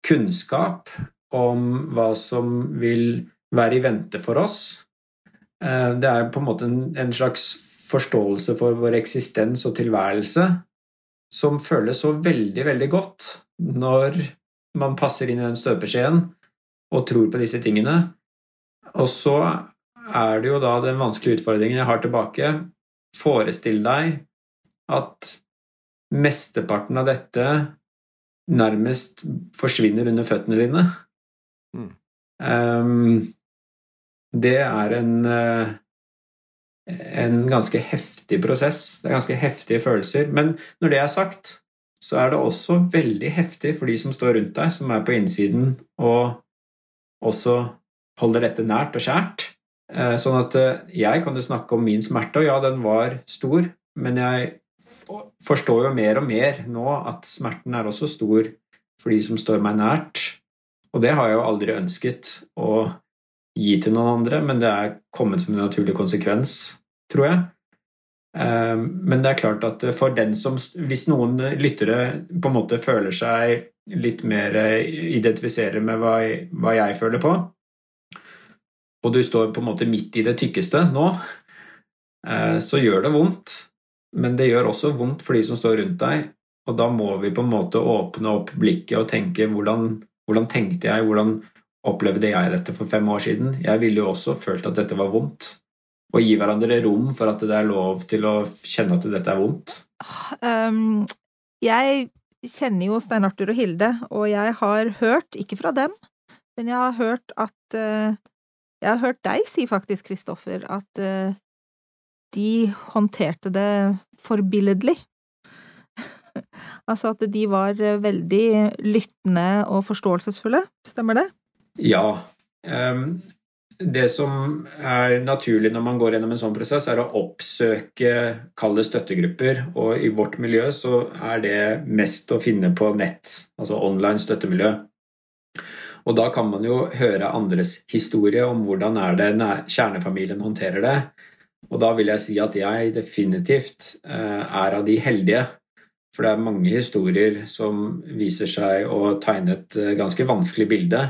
kunnskap om hva som vil være i vente for oss. Uh, det er på en måte en, en slags forståelse for vår eksistens og tilværelse som føles så veldig, veldig godt når man passer inn i den støpeskjeen og tror på disse tingene. Og så er det jo da den vanskelige utfordringen jeg har tilbake. Forestill deg at mesteparten av dette nærmest forsvinner under føttene dine. Mm. Um, det er en uh, en ganske heftig prosess. Det er ganske heftige følelser. Men når det er sagt, så er det også veldig heftig for de som står rundt deg, som er på innsiden og også holder dette nært og kjært. Eh, sånn at eh, jeg kan jo snakke om min smerte, og ja, den var stor, men jeg forstår jo mer og mer nå at smerten er også stor for de som står meg nært. Og det har jeg jo aldri ønsket å gi til noen andre, men det er kommet som en naturlig konsekvens, tror jeg. Eh, men det er klart at for den som Hvis noen lyttere på en måte føler seg litt mer identifiserer med hva jeg, hva jeg føler på, og du står på en måte midt i det tykkeste nå, eh, så gjør det vondt. Men det gjør også vondt for de som står rundt deg, og da må vi på en måte åpne opp blikket og tenke hvordan, hvordan tenkte jeg, hvordan opplevde jeg dette for fem år siden. Jeg ville jo også følt at dette var vondt. Og gi hverandre rom for at det er lov til å kjenne at dette er vondt. Um, jeg kjenner jo Stein Arthur og Hilde, og jeg har hørt, ikke fra dem, men jeg har hørt at uh, Jeg har hørt deg si faktisk, Kristoffer, at uh, de håndterte det forbilledlig. altså at de var veldig lyttende og forståelsesfulle. Stemmer det? Ja. Um, det som er naturlig når man går gjennom en sånn prosess, er å oppsøke kalde støttegrupper. Og i vårt miljø så er det mest å finne på nett, altså online støttemiljø. Og da kan man jo høre andres historie om hvordan er det kjernefamilien håndterer det. Og da vil jeg si at jeg definitivt eh, er av de heldige. For det er mange historier som viser seg å tegne et eh, ganske vanskelig bilde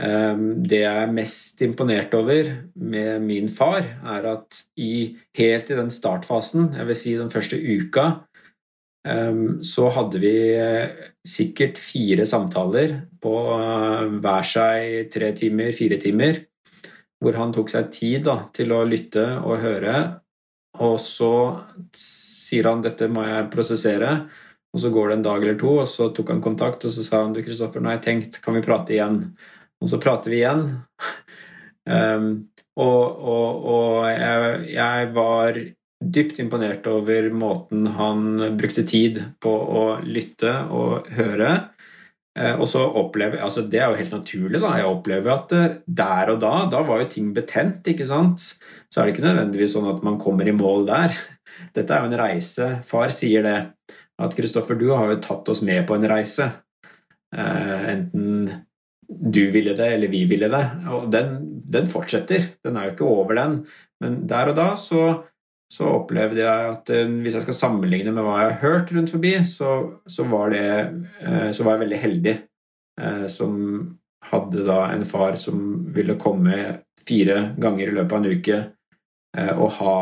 det jeg er mest imponert over med min far, er at i, helt i den startfasen, jeg vil si den første uka, ehm, så hadde vi eh, sikkert fire samtaler på eh, hver seg tre timer, fire timer, hvor han tok seg tid da, til å lytte og høre. Og så sier han 'dette må jeg prosessere', og så går det en dag eller to, og så tok han kontakt og så sa han, du Kristoffer, nå har jeg tenkt, kan vi prate igjen? Og så prater vi igjen. um, og, og, og jeg, jeg, var dypt imponert over måten han brukte tid på å lytte og høre. Uh, og så opplever altså Det er jo helt naturlig. da, Jeg opplever at uh, der og da da var jo ting betent. ikke sant? Så er det ikke nødvendigvis sånn at man kommer i mål der. Dette er jo en reise. Far sier det. At Kristoffer, du har jo tatt oss med på en reise. Uh, enten du ville det, eller vi ville det. Og den, den, fortsetter. Den er jo ikke over, den. Men der og da så, så opplevde jeg at uh, hvis jeg skal sammenligne med hva jeg har hørt rundt forbi, så, så, var, det, uh, så var jeg veldig heldig uh, som hadde da en far som ville komme fire ganger i løpet av en uke og ha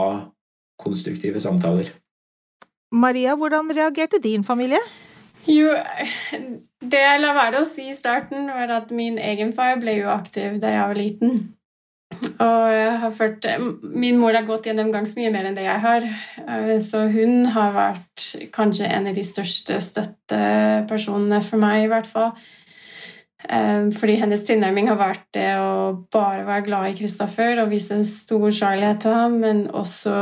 konstruktive samtaler. Maria, hvordan reagerte din familie? Jo, det jeg la være å si i starten, var at min egen far ble jo aktiv da jeg var liten. Og ført, min mor har gått gjennom ganske mye mer enn det jeg har. Eh, så hun har vært kanskje en av de største støttepersonene for meg, i hvert fall. Eh, fordi hennes tilnærming har vært det å bare være glad i Kristoffer og vise en stor kjærlighet til ham, men også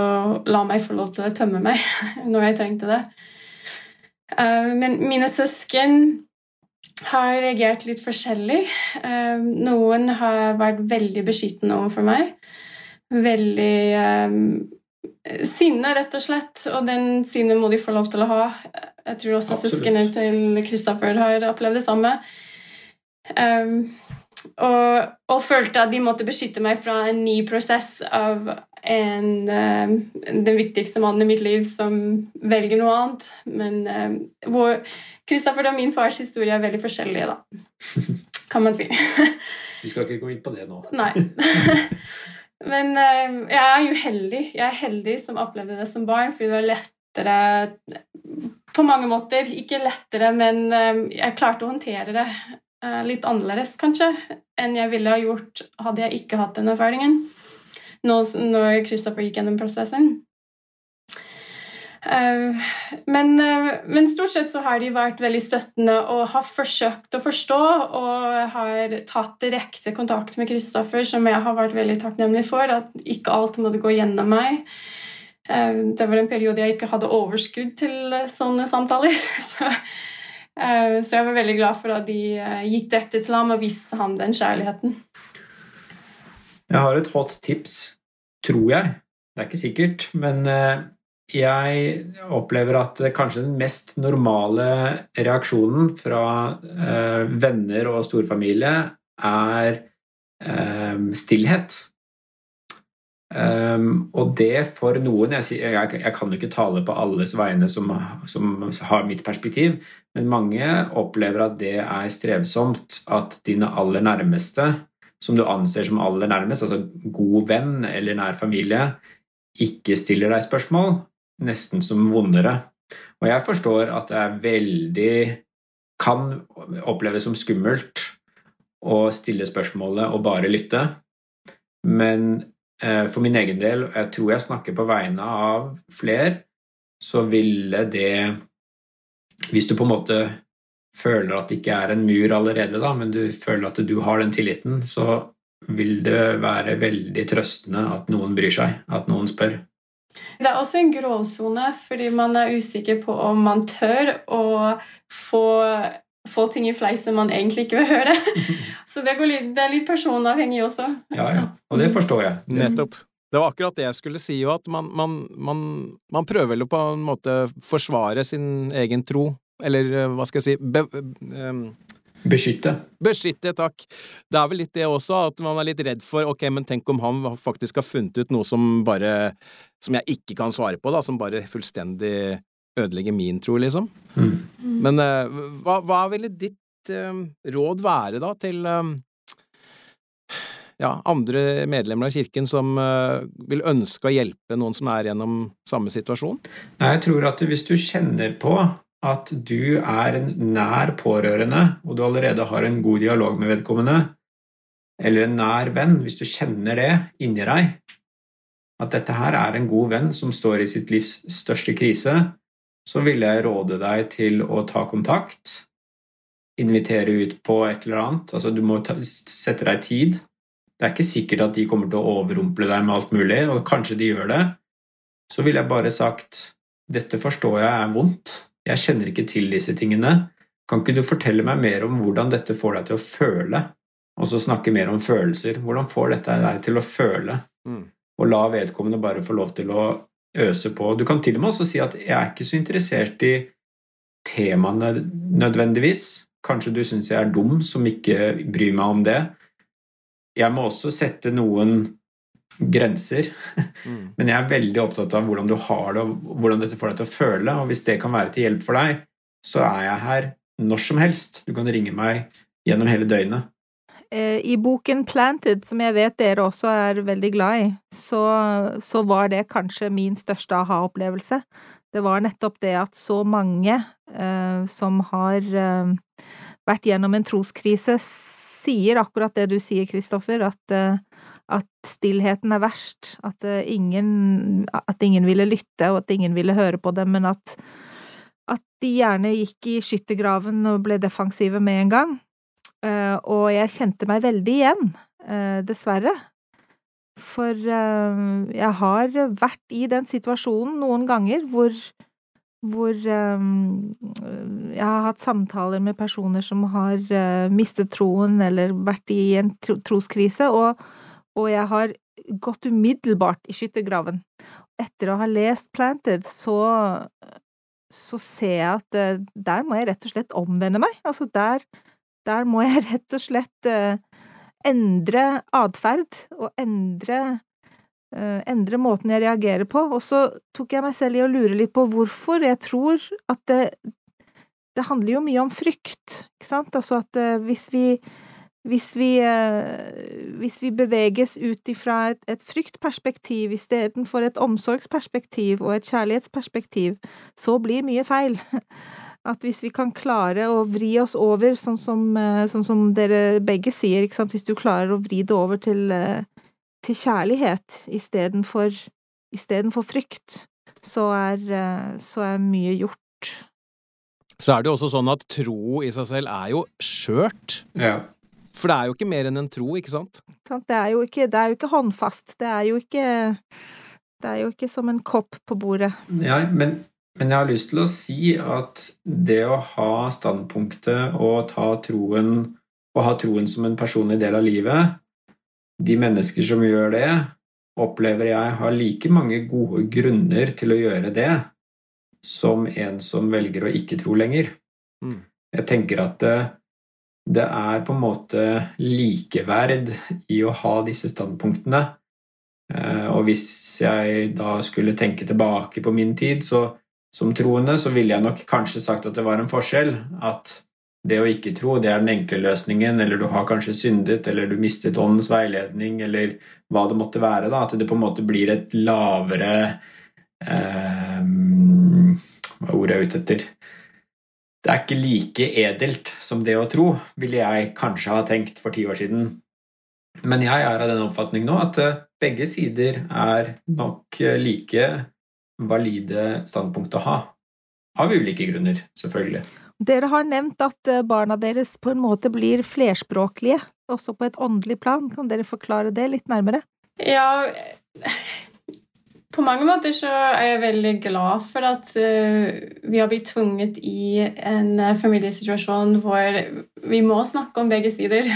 la meg få lov til å tømme meg når jeg trengte det. Eh, men mine søsken har reagert litt forskjellig. Eh, noen har vært veldig beskyttende overfor meg. Veldig um, sinne, rett og slett. Og den sinnet må de få lov til å ha. Jeg tror også Absolutt. søsknene til Kristoffer har opplevd det samme. Um, og, og, følte at de måtte beskytte meg fra en ny prosess av en, uh, den viktigste mannen i mitt liv som velger noe annet. Men uh, hvor Kristoffer og min fars historie er veldig forskjellige, da. Kan man si. Vi skal ikke gå inn på det nå. Nei. Men uh, jeg er jo heldig. Jeg er heldig som opplevde det som barn, fordi det var lettere på mange måter. Ikke lettere, men jeg klarte å håndtere det Eh, litt annerledes, kanskje, enn jeg ville ha gjort hadde jeg ikke hatt den erfaringen. Nå når Kristoffer gikk gjennom prosessen. Uh, men, uh, men, stort sett så har de vært veldig støttende og har forsøkt å forstå og har tatt direkte kontakt med Kristoffer, som jeg har vært veldig takknemlig for. At ikke alt måtte gå gjennom meg. Uh, det var en periode jeg ikke hadde overskudd til sånne samtaler. så Eh, jeg var veldig glad for at de eh, gikk direkte til ham og viste ham den kjærligheten. Jeg har et hot tips, tror jeg. Det er ikke sikkert, men eh, jeg opplever at kanskje den mest normale reaksjonen fra venner og storfamilie er stillhet. Um, og det for noen jeg, jeg, jeg, kan jo ikke tale på alles vegne som, som, har mitt perspektiv, men mange opplever at det er strevsomt at dine aller nærmeste, som du anser som aller nærmest, altså god venn eller nær familie, ikke stiller deg spørsmål, nesten som vondere. Og jeg forstår at det er veldig kan oppleves som skummelt å stille spørsmålet og bare lytte, men Eh, for min egen del, og jeg tror jeg snakker på vegne av flere, så ville det Hvis du på en måte føler at det ikke er en mur allerede, da, men du føler at du har den tilliten, så vil det være veldig trøstende at noen bryr seg, at noen spør. Det er også en gråsone, fordi man er usikker på om man tør å få få ting i fleisen man egentlig ikke vil høre. Så det, litt, det er litt personavhengig også. Ja, ja. Og det forstår jeg. Nettopp. Det var akkurat det jeg skulle si, jo, at man, man, man, man prøver vel på en måte forsvare sin egen tro, eller eh, hva skal jeg si be, um, Beskytte. Beskytte, takk. Det er vel litt det også, at man er litt redd for ok, men tenk om han faktisk har funnet ut noe som bare Som jeg ikke kan svare på, da, som bare fullstendig ødelegger min tro, liksom. Mm. Men uh, hva, hva, ville ditt uh, råd være, da, til uh, ja, andre medlemmer av kirken som vil ønske å hjelpe noen som er gjennom samme situasjon? Nei, jeg tror at hvis du kjenner på at du er en nær pårørende, og du allerede har en god dialog med vedkommende, eller en nær venn, hvis du kjenner det inni deg, at dette her er en god venn som står i sitt livs største krise, så vil jeg råde deg til å ta kontakt, invitere ut på et eller annet. Altså, du må ta, sette deg tid. Det er ikke sikkert at de kommer til å overrumple deg med alt mulig, og kanskje de gjør det. Så ville jeg bare sagt dette forstår jeg er vondt, jeg kjenner ikke til disse tingene. Kan ikke du fortelle meg mer om hvordan dette får deg til å føle? Og så snakke mer om følelser. Hvordan får dette deg til å føle? Mm. Og la vedkommende bare få lov til å øse på. Du kan til og med også si at jeg er ikke så interessert i temaene nødvendigvis. Kanskje du syns jeg er dum som ikke bryr meg om det. Jeg må også sette noen grenser, mm. men jeg er veldig opptatt av hvordan du har det, og hvordan dette får deg til å føle, og hvis det kan være til hjelp for deg, så er jeg her når som helst. Du kan ringe meg gjennom hele døgnet. Eh, I boken Planted, som jeg vet dere også er veldig glad i, så, så var det kanskje min største aha-opplevelse. Det var nettopp det at så mange eh, som har eh, vært gjennom en troskrise, sier akkurat det du sier, Kristoffer, at, eh, at stillheten er verst, at, eh, ingen, at ingen ville lytte, og at ingen ville høre på dem, men at, at de gjerne gikk i skyttergraven og ble defensive med en gang. Eh, og jeg kjente meg veldig igjen, eh, dessverre. For jeg har vært i den situasjonen noen ganger hvor hvor jeg har hatt samtaler med personer som har mistet troen eller vært i en troskrise, og, og jeg har gått umiddelbart i skyttergraven. Etter å ha lest Planted, så, så ser jeg at der må jeg rett og slett omvende meg. Altså, der der må jeg rett og slett uh, endre atferd og endre uh, endre måten jeg reagerer på. Og så tok jeg meg selv i å lure litt på hvorfor. Jeg tror at det, det handler jo mye om frykt, ikke sant? Altså at uh, hvis vi hvis vi, hvis vi beveges ut ifra et, et fryktperspektiv istedenfor et omsorgsperspektiv og et kjærlighetsperspektiv, så blir mye feil. At hvis vi kan klare å vri oss over, sånn som, eh, sånn som dere begge sier, ikke sant, hvis du klarer å vri det over til, eh, til kjærlighet istedenfor istedenfor frykt, så er, eh, så er mye gjort. Så er det jo også sånn at tro i seg selv er jo skjørt. Ja. For det er jo ikke mer enn en tro, ikke sant? Det er jo ikke, det er jo ikke håndfast. Det er jo ikke Det er jo ikke som en kopp på bordet. Ja, men men jeg har lyst til å si at det å ha standpunktet og ta troen og ha troen som en personlig del av livet De mennesker som gjør det, opplever jeg har like mange gode grunner til å gjøre det som en som velger å ikke tro lenger. Mm. Jeg tenker at det, er på en måte likeverd i å ha disse standpunktene. Eh, og hvis jeg da skulle tenke tilbake på min tid, så som troende, så ville jeg nok kanskje sagt at det var en forskjell. At det å ikke tro, det er den enkle løsningen, eller du har kanskje syndet, eller du mistet åndens veiledning, eller hva det måtte være. da, At det på en måte blir et lavere eh, Hva er ordet jeg er ute etter? Det er ikke like edelt som det å tro, ville jeg kanskje ha tenkt for ti år siden. Men jeg er av den oppfatning nå at eh, begge sider er nok eh, like valide standpunkt å ha. Av ulike grunner, selvfølgelig. Dere har nevnt at eh, barna deres på en måte blir flerspråklige, også på et åndelig plan. Kan dere forklare det litt nærmere? Ja, på mange måter så er jeg veldig glad for at uh, vi har blitt tvunget i en uh, familiesituasjon hvor vi må snakke om begge sider.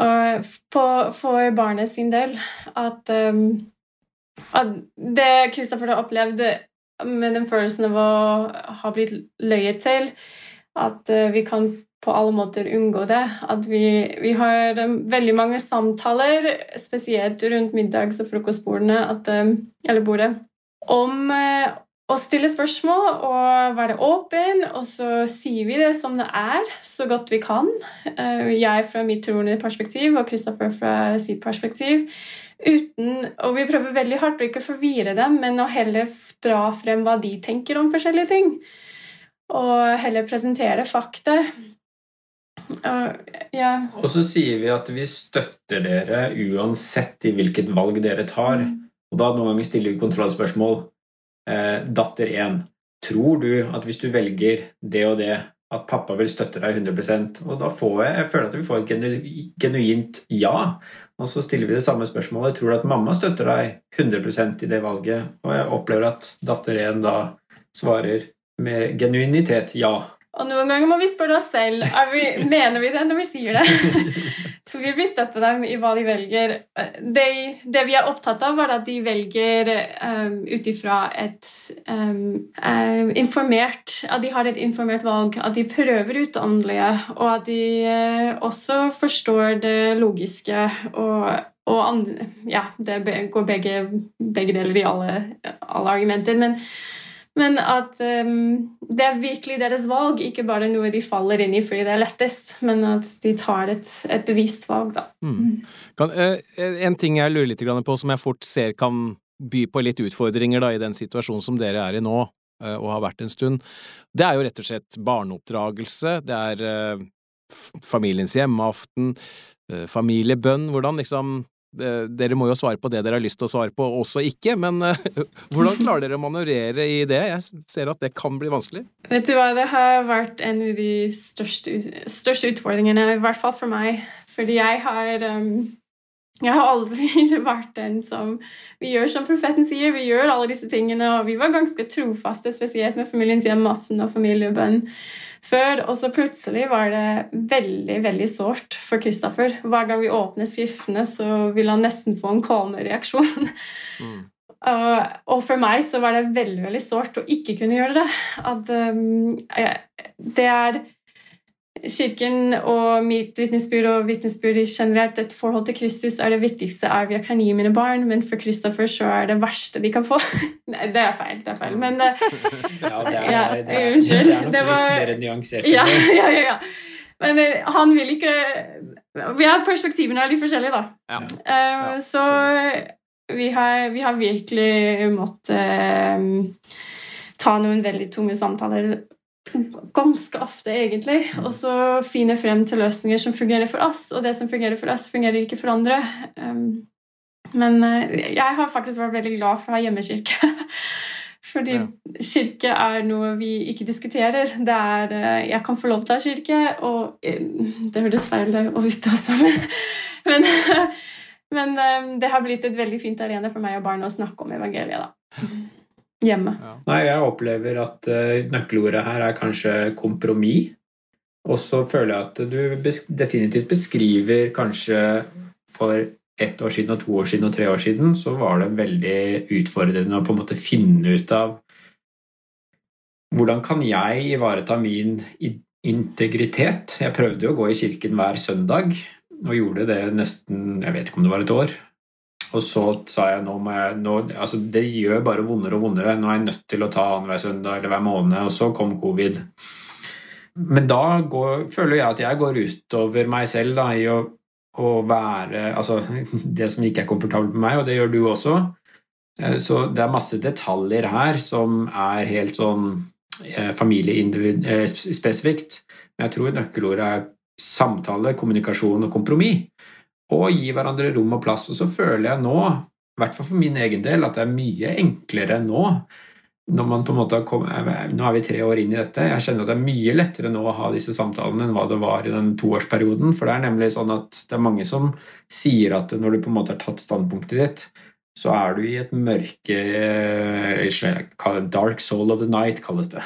Og for barnet sin del at um, det Kristoffer har opplevd med den følelsen av å ha blitt løyet til, at eh, vi kan på alle måter unngå det. At vi, vi har um, veldig mange samtaler, spesielt rundt middags- og frokostbordene, at, um, eller bordet, om uh, å stille spørsmål og være åpen, og så sier vi det som det er, så godt vi kan. Jeg fra mitt troende perspektiv og Kristoffer fra sitt perspektiv. Uten, og vi prøver veldig hardt å ikke forvirre dem, men å heller dra frem hva de tenker om forskjellige ting. Og heller presentere fakta. Og, ja. og så sier vi at vi støtter dere uansett i hvilket valg dere tar. Mm. Og da noen ganger stiller vi kontrollspørsmål. Eh, datter 1. Tror du at hvis du velger det og det, at pappa vil støtte deg 100% Og da får jeg, jeg føler at vi får et genuint ja. Og så stiller vi det samme spørsmålet. Tror du at mamma støtter deg 100% i det valget? Og jeg opplever at datter 1 da svarer med genuinitet ja. Og noen ganger må vi spørre oss selv vi, mener vi det når vi sier det. Så vi vil støtte dem i hva de velger. Det, det vi er opptatt av, er at de velger um, ut ifra et um, um, informert At de har et informert valg, at de prøver ut det åndelige, og at de uh, også forstår det logiske og og andre, ja, det går begge, begge deler i alle, alle argumenter. Men men at um, det er virkelig deres valg, ikke bare noe de faller inn i fordi det er lettest, men at de tar et, et bevisst valg, da. Mm. Kan, uh, en ting jeg lurer litt på, som jeg fort ser kan by på litt utfordringer da, i den situasjonen som dere er i nå, uh, og har vært en stund, det er jo rett og slett barneoppdragelse, det er uh, familiens hjemmeaften, familiebønn, hvordan liksom dere må jo svare på det dere har lyst til å svare på, også ikke, men uh, hvordan klarer dere å manøvrere i det? Jeg ser at det kan bli vanskelig. Vet du hva, det har vært en av de største, største utfordringene, i hvert fall for meg. Fordi jeg har um, jeg har alltid vært den som Vi gjør som profeten sier, vi gjør alle disse tingene, og vi var ganske trofaste, spesielt med familiens hjemmeaften og familiebønn før. Og så plutselig var det veldig, veldig sårt for Kristoffer. Hver gang vi åpner skriftene, så vil han nesten få en kvalme reaksjon. Mm. Uh, og for meg så var det veldig veldig sårt å ikke kunne gjøre det. At um, det er Kirken og mitt vitnesbyrd og vitnesbyrd generelt, et forhold til Kristus er det viktigste av jeg kan gi mine barn, men for Kristoffer så er det verste de kan få. Nei, det er feil. Det er feil. Men Ja, det er, Ja, det er, unnskyld. det er nok Det var- litt mer nyansert. ja, ja, ja, ja. Men eh, han vil ikke Vi har Perspektivene er litt forskjellige, da. Ja. Uh, Ja, så vi har, vi har virkelig måttet uh, ta noen veldig tunge samtaler ganske ofte, egentlig, og så finne frem til løsninger som fungerer for oss, og det som fungerer for oss, fungerer ikke for andre. Um, men eh, jeg har faktisk vært veldig glad for å ha hjemmekirke. Fordi Ja. kirke er noe vi ikke diskuterer. Det er, eh, jeg kan få lov til å ha kirke, og eh, det høres feil ut også, men, men det har blitt et veldig fint arena for meg og barna å snakke om evangeliet. da. Hjemme. Nei, jeg opplever at eh, nøkkelordet her er kanskje kompromiss. Og så føler jeg at du besk definitivt beskriver kanskje for ett år siden og to år siden og tre år siden, så var det veldig utfordrende å på en måte finne ut av hvordan kan jeg ivareta min integritet? Jeg prøvde jo å gå i kirken hver søndag, og gjorde det nesten Jeg vet ikke om det var et år. Og så sa jeg nå må jeg nå, altså Det gjør bare vondere og vondere. Nå er jeg nødt til å ta annenhver søndag eller hver måned, og så kom covid. Men da går, føler jeg at jeg går utover meg selv da, i å, å være Altså det som ikke er komfortabelt med meg, og det gjør du også. Eh, Så det er masse detaljer her som er helt sånn eh, familiespesifikt. Men jeg tror nøkkelordet er samtale, kommunikasjon og kompromiss og gi hverandre rom og plass. Og så føler jeg nå, i hvert fall for min egen del, at det er mye enklere nå. Når man på en måte har kommet, Nå er vi tre år inn i dette. Jeg kjenner at det er mye lettere nå å ha disse samtalene enn hva det var i den toårsperioden. For det er nemlig sånn at det er mange som sier at når du på en måte har tatt standpunktet ditt, så er du i et mørke eh, Dark soul of the night, kalles det.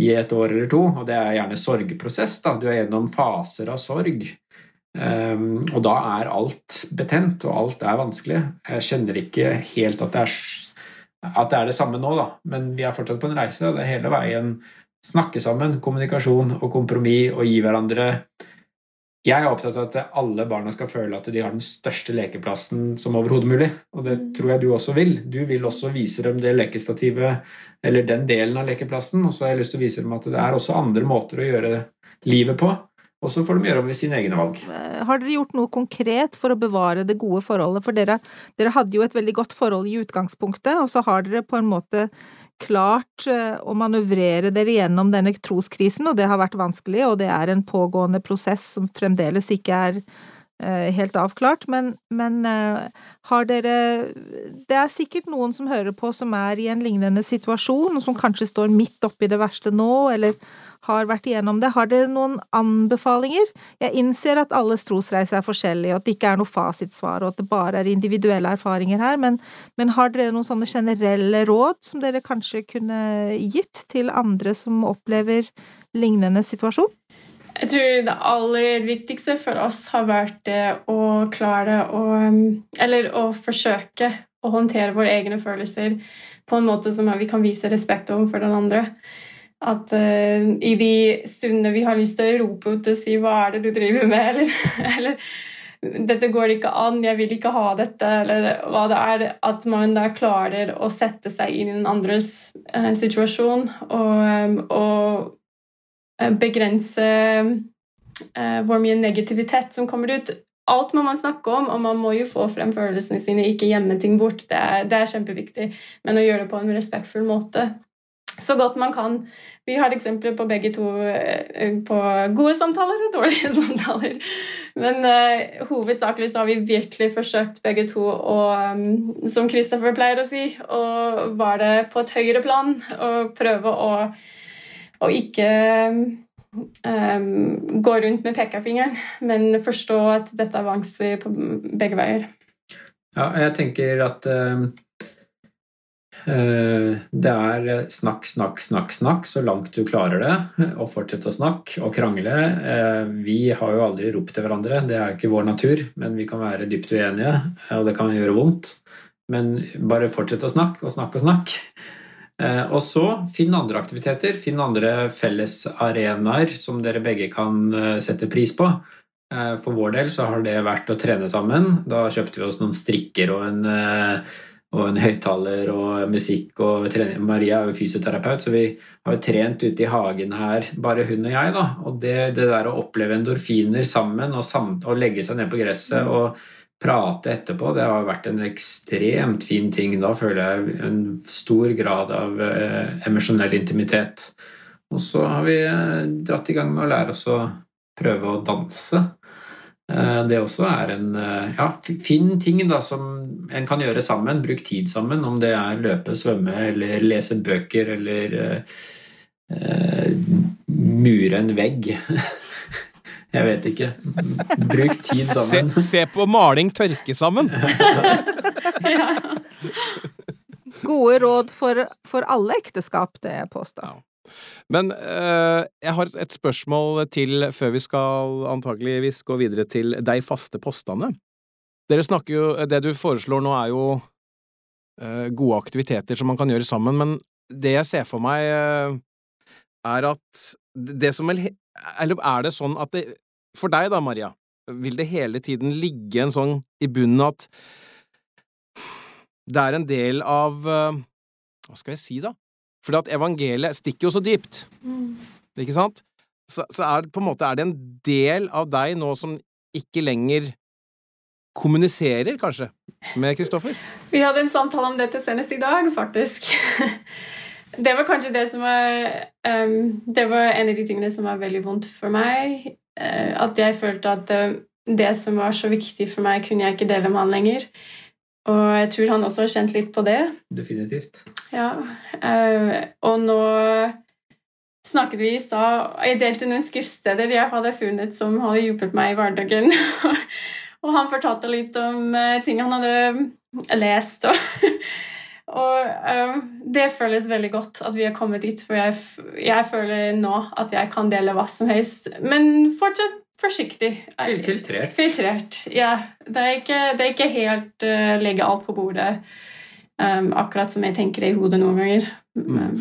I et år eller to. Og det er gjerne sorgprosess. da. Du er gjennom faser av sorg. Um, og da er alt betent, og alt er vanskelig. Jeg kjenner ikke helt at det er, at det, er det samme nå, da. men vi er fortsatt på en reise. Og det er hele veien snakke sammen, kommunikasjon og kompromiss og gi hverandre Jeg er opptatt av at alle barna skal føle at de har den største lekeplassen som overhodet mulig. Og det tror jeg du også vil. Du vil også vise dem det lekestativet, eller den delen av lekeplassen, og så har jeg lyst til å vise dem at det er også andre måter å gjøre livet på. Og så får de gjøre om ved sine egne valg. Eh, Har dere gjort noe konkret for å bevare det gode forholdet? For dere, dere hadde jo et veldig godt forhold i utgangspunktet, og så har dere på en måte klart eh, å manøvrere dere gjennom denne troskrisen, og det har vært vanskelig, og det er en pågående prosess som fremdeles ikke er eh, helt avklart, men, men har dere Det er sikkert noen som hører på som er i en lignende situasjon, og som kanskje står midt oppi det verste nå, eller har vært igjennom det. Har dere noen anbefalinger? Jeg innser at alles trosreise er forskjellig, og at det ikke er noe fasitsvar, og at det bare er individuelle erfaringer her, men, men har dere noen sånne generelle råd som dere kanskje kunne gitt til andre som opplever lignende situasjon? Jeg tror det aller viktigste for oss har vært det å klare å Eller å forsøke å håndtere våre egne følelser på en måte som vi kan vise respekt overfor den andre. At uh, i de stundene vi har lyst til å rope ut og si 'hva er det du driver med', eller, eller 'dette går ikke an, jeg vil ikke ha dette', eller hva det er, at man da klarer å sette seg inn i den andres uh, situasjon og, og begrense uh, hvor mye negativitet som kommer ut. Alt må man snakke om, og man må jo få frem følelsene sine, ikke gjemme ting bort. Det er, det er kjempeviktig, men å gjøre det på en respektfull måte. Så godt man kan. Vi har eksempler på begge to på gode samtaler og dårlige samtaler. Men uh, hovedsakelig så har vi virkelig forsøkt begge to å, um, som Christopher pleier å si, å være på et høyere plan og prøve å, å ikke um, gå rundt med pekefingeren, men forstå at dette er vanskelig på begge veier. Ja, jeg tenker at uh, det er snakk, snakk, snakk, snakk så langt du klarer det, og fortsett å snakke og krangle. Vi har jo aldri ropt til hverandre, det er jo ikke vår natur, men vi kan være dypt uenige, og det kan gjøre vondt. Men bare fortsett å snakke og snakke og snakke. Eh, og så finn andre aktiviteter, finn andre fellesarenaer som dere begge kan eh, sette pris på. Eh, for vår del så har det vært å trene sammen. Da kjøpte vi oss noen strikker og en, og en høyttaler og musikk. og trening. Maria er jo fysioterapeut, så vi har jo trent ute i hagen her, bare hun og jeg. da, Og det, det der å oppleve endorfiner sammen og, samt, og legge seg ned på gresset og prate etterpå, det har vært en ekstremt fin ting. Da føler jeg en stor grad av eh, emosjonell intimitet. Og så har vi eh, dratt i gang med å lære oss å prøve å danse. Eh, det også er en ja, fin ting da, som en kan gjøre sammen. Bruk tid sammen, om det er løpe, svømme eller lese bøker eller uh, mure en vegg. Jeg vet ikke. Bruk tid sammen. Se, se på maling tørke sammen! ja. Gode råd for, for alle ekteskap, det jeg påstår. Ja. Men uh, jeg har et spørsmål til før vi skal antageligvis gå videre til de faste postene. Dere snakker jo Det du foreslår nå, er jo uh, gode aktiviteter som man kan gjøre sammen, men det jeg ser for meg, uh, er at det som eller er det sånn at det For deg da, Maria, vil det hele tiden ligge en sånn i bunnen at det er en del av eh, Hva skal jeg si, da? At evangeliet stikker jo så dypt, mm. ikke sant? Så, så, er det på en måte er det en del av deg nå som ikke lenger kommuniserer, kanskje, med Kristoffer? Vi hadde en samtale om dette senest i dag, faktisk. Det var kanskje det som var um, Det var en av de tingene som var veldig vondt for meg. Uh, at jeg følte at uh, det som var så viktig for meg, kunne jeg ikke dele med han lenger. Og jeg tror han også har kjent litt på det. Definitivt. Ja. Uh, og nå snakket vi i stad Jeg delte noen skriftsteder jeg hadde funnet som hadde hjulpet meg i hverdagen. og han fortalte litt om ting han hadde lest. og og det føles veldig godt at vi har kommet dit, for jeg, jeg, føler nå at jeg kan dele hva som helst, men fortsatt forsiktig. Filtrert. Filtrert, ja. Det er ikke, det er ikke helt uh, legge alt på bordet, um, akkurat som jeg tenker det i hodet noen ganger. Mm.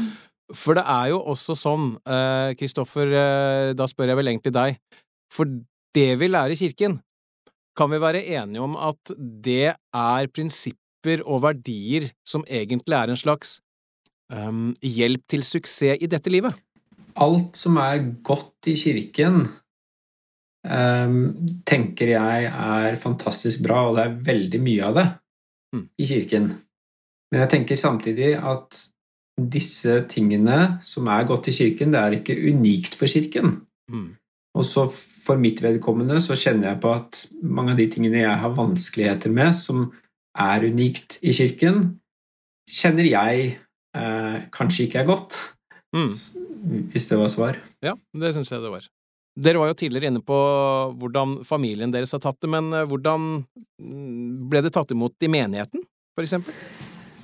For det er jo også sånn, Kristoffer, uh, uh, da spør jeg vel egentlig deg, for det vi lærer i kirken, kan vi være enige om at det er prinsipper og verdier som egentlig er en slags um, hjelp til suksess i dette livet? Alt som er godt i kirken, tenker jeg er fantastisk bra, og det er veldig mye av det mm. i kirken. Men jeg tenker samtidig at disse tingene som er godt i kirken, det er ikke unikt for kirken. Mm. Og så for mitt vedkommende så kjenner jeg på at mange av de tingene jeg har vanskeligheter med, som er unikt i kirken, kjenner jeg eh, kanskje ikke er godt. Mm. Hvis det var svar. Ja, det syns jeg det var. Dere var jo tidligere inne på hvordan familien deres har tatt det, men eh, hvordan mm, ble det tatt imot i menigheten, for eksempel?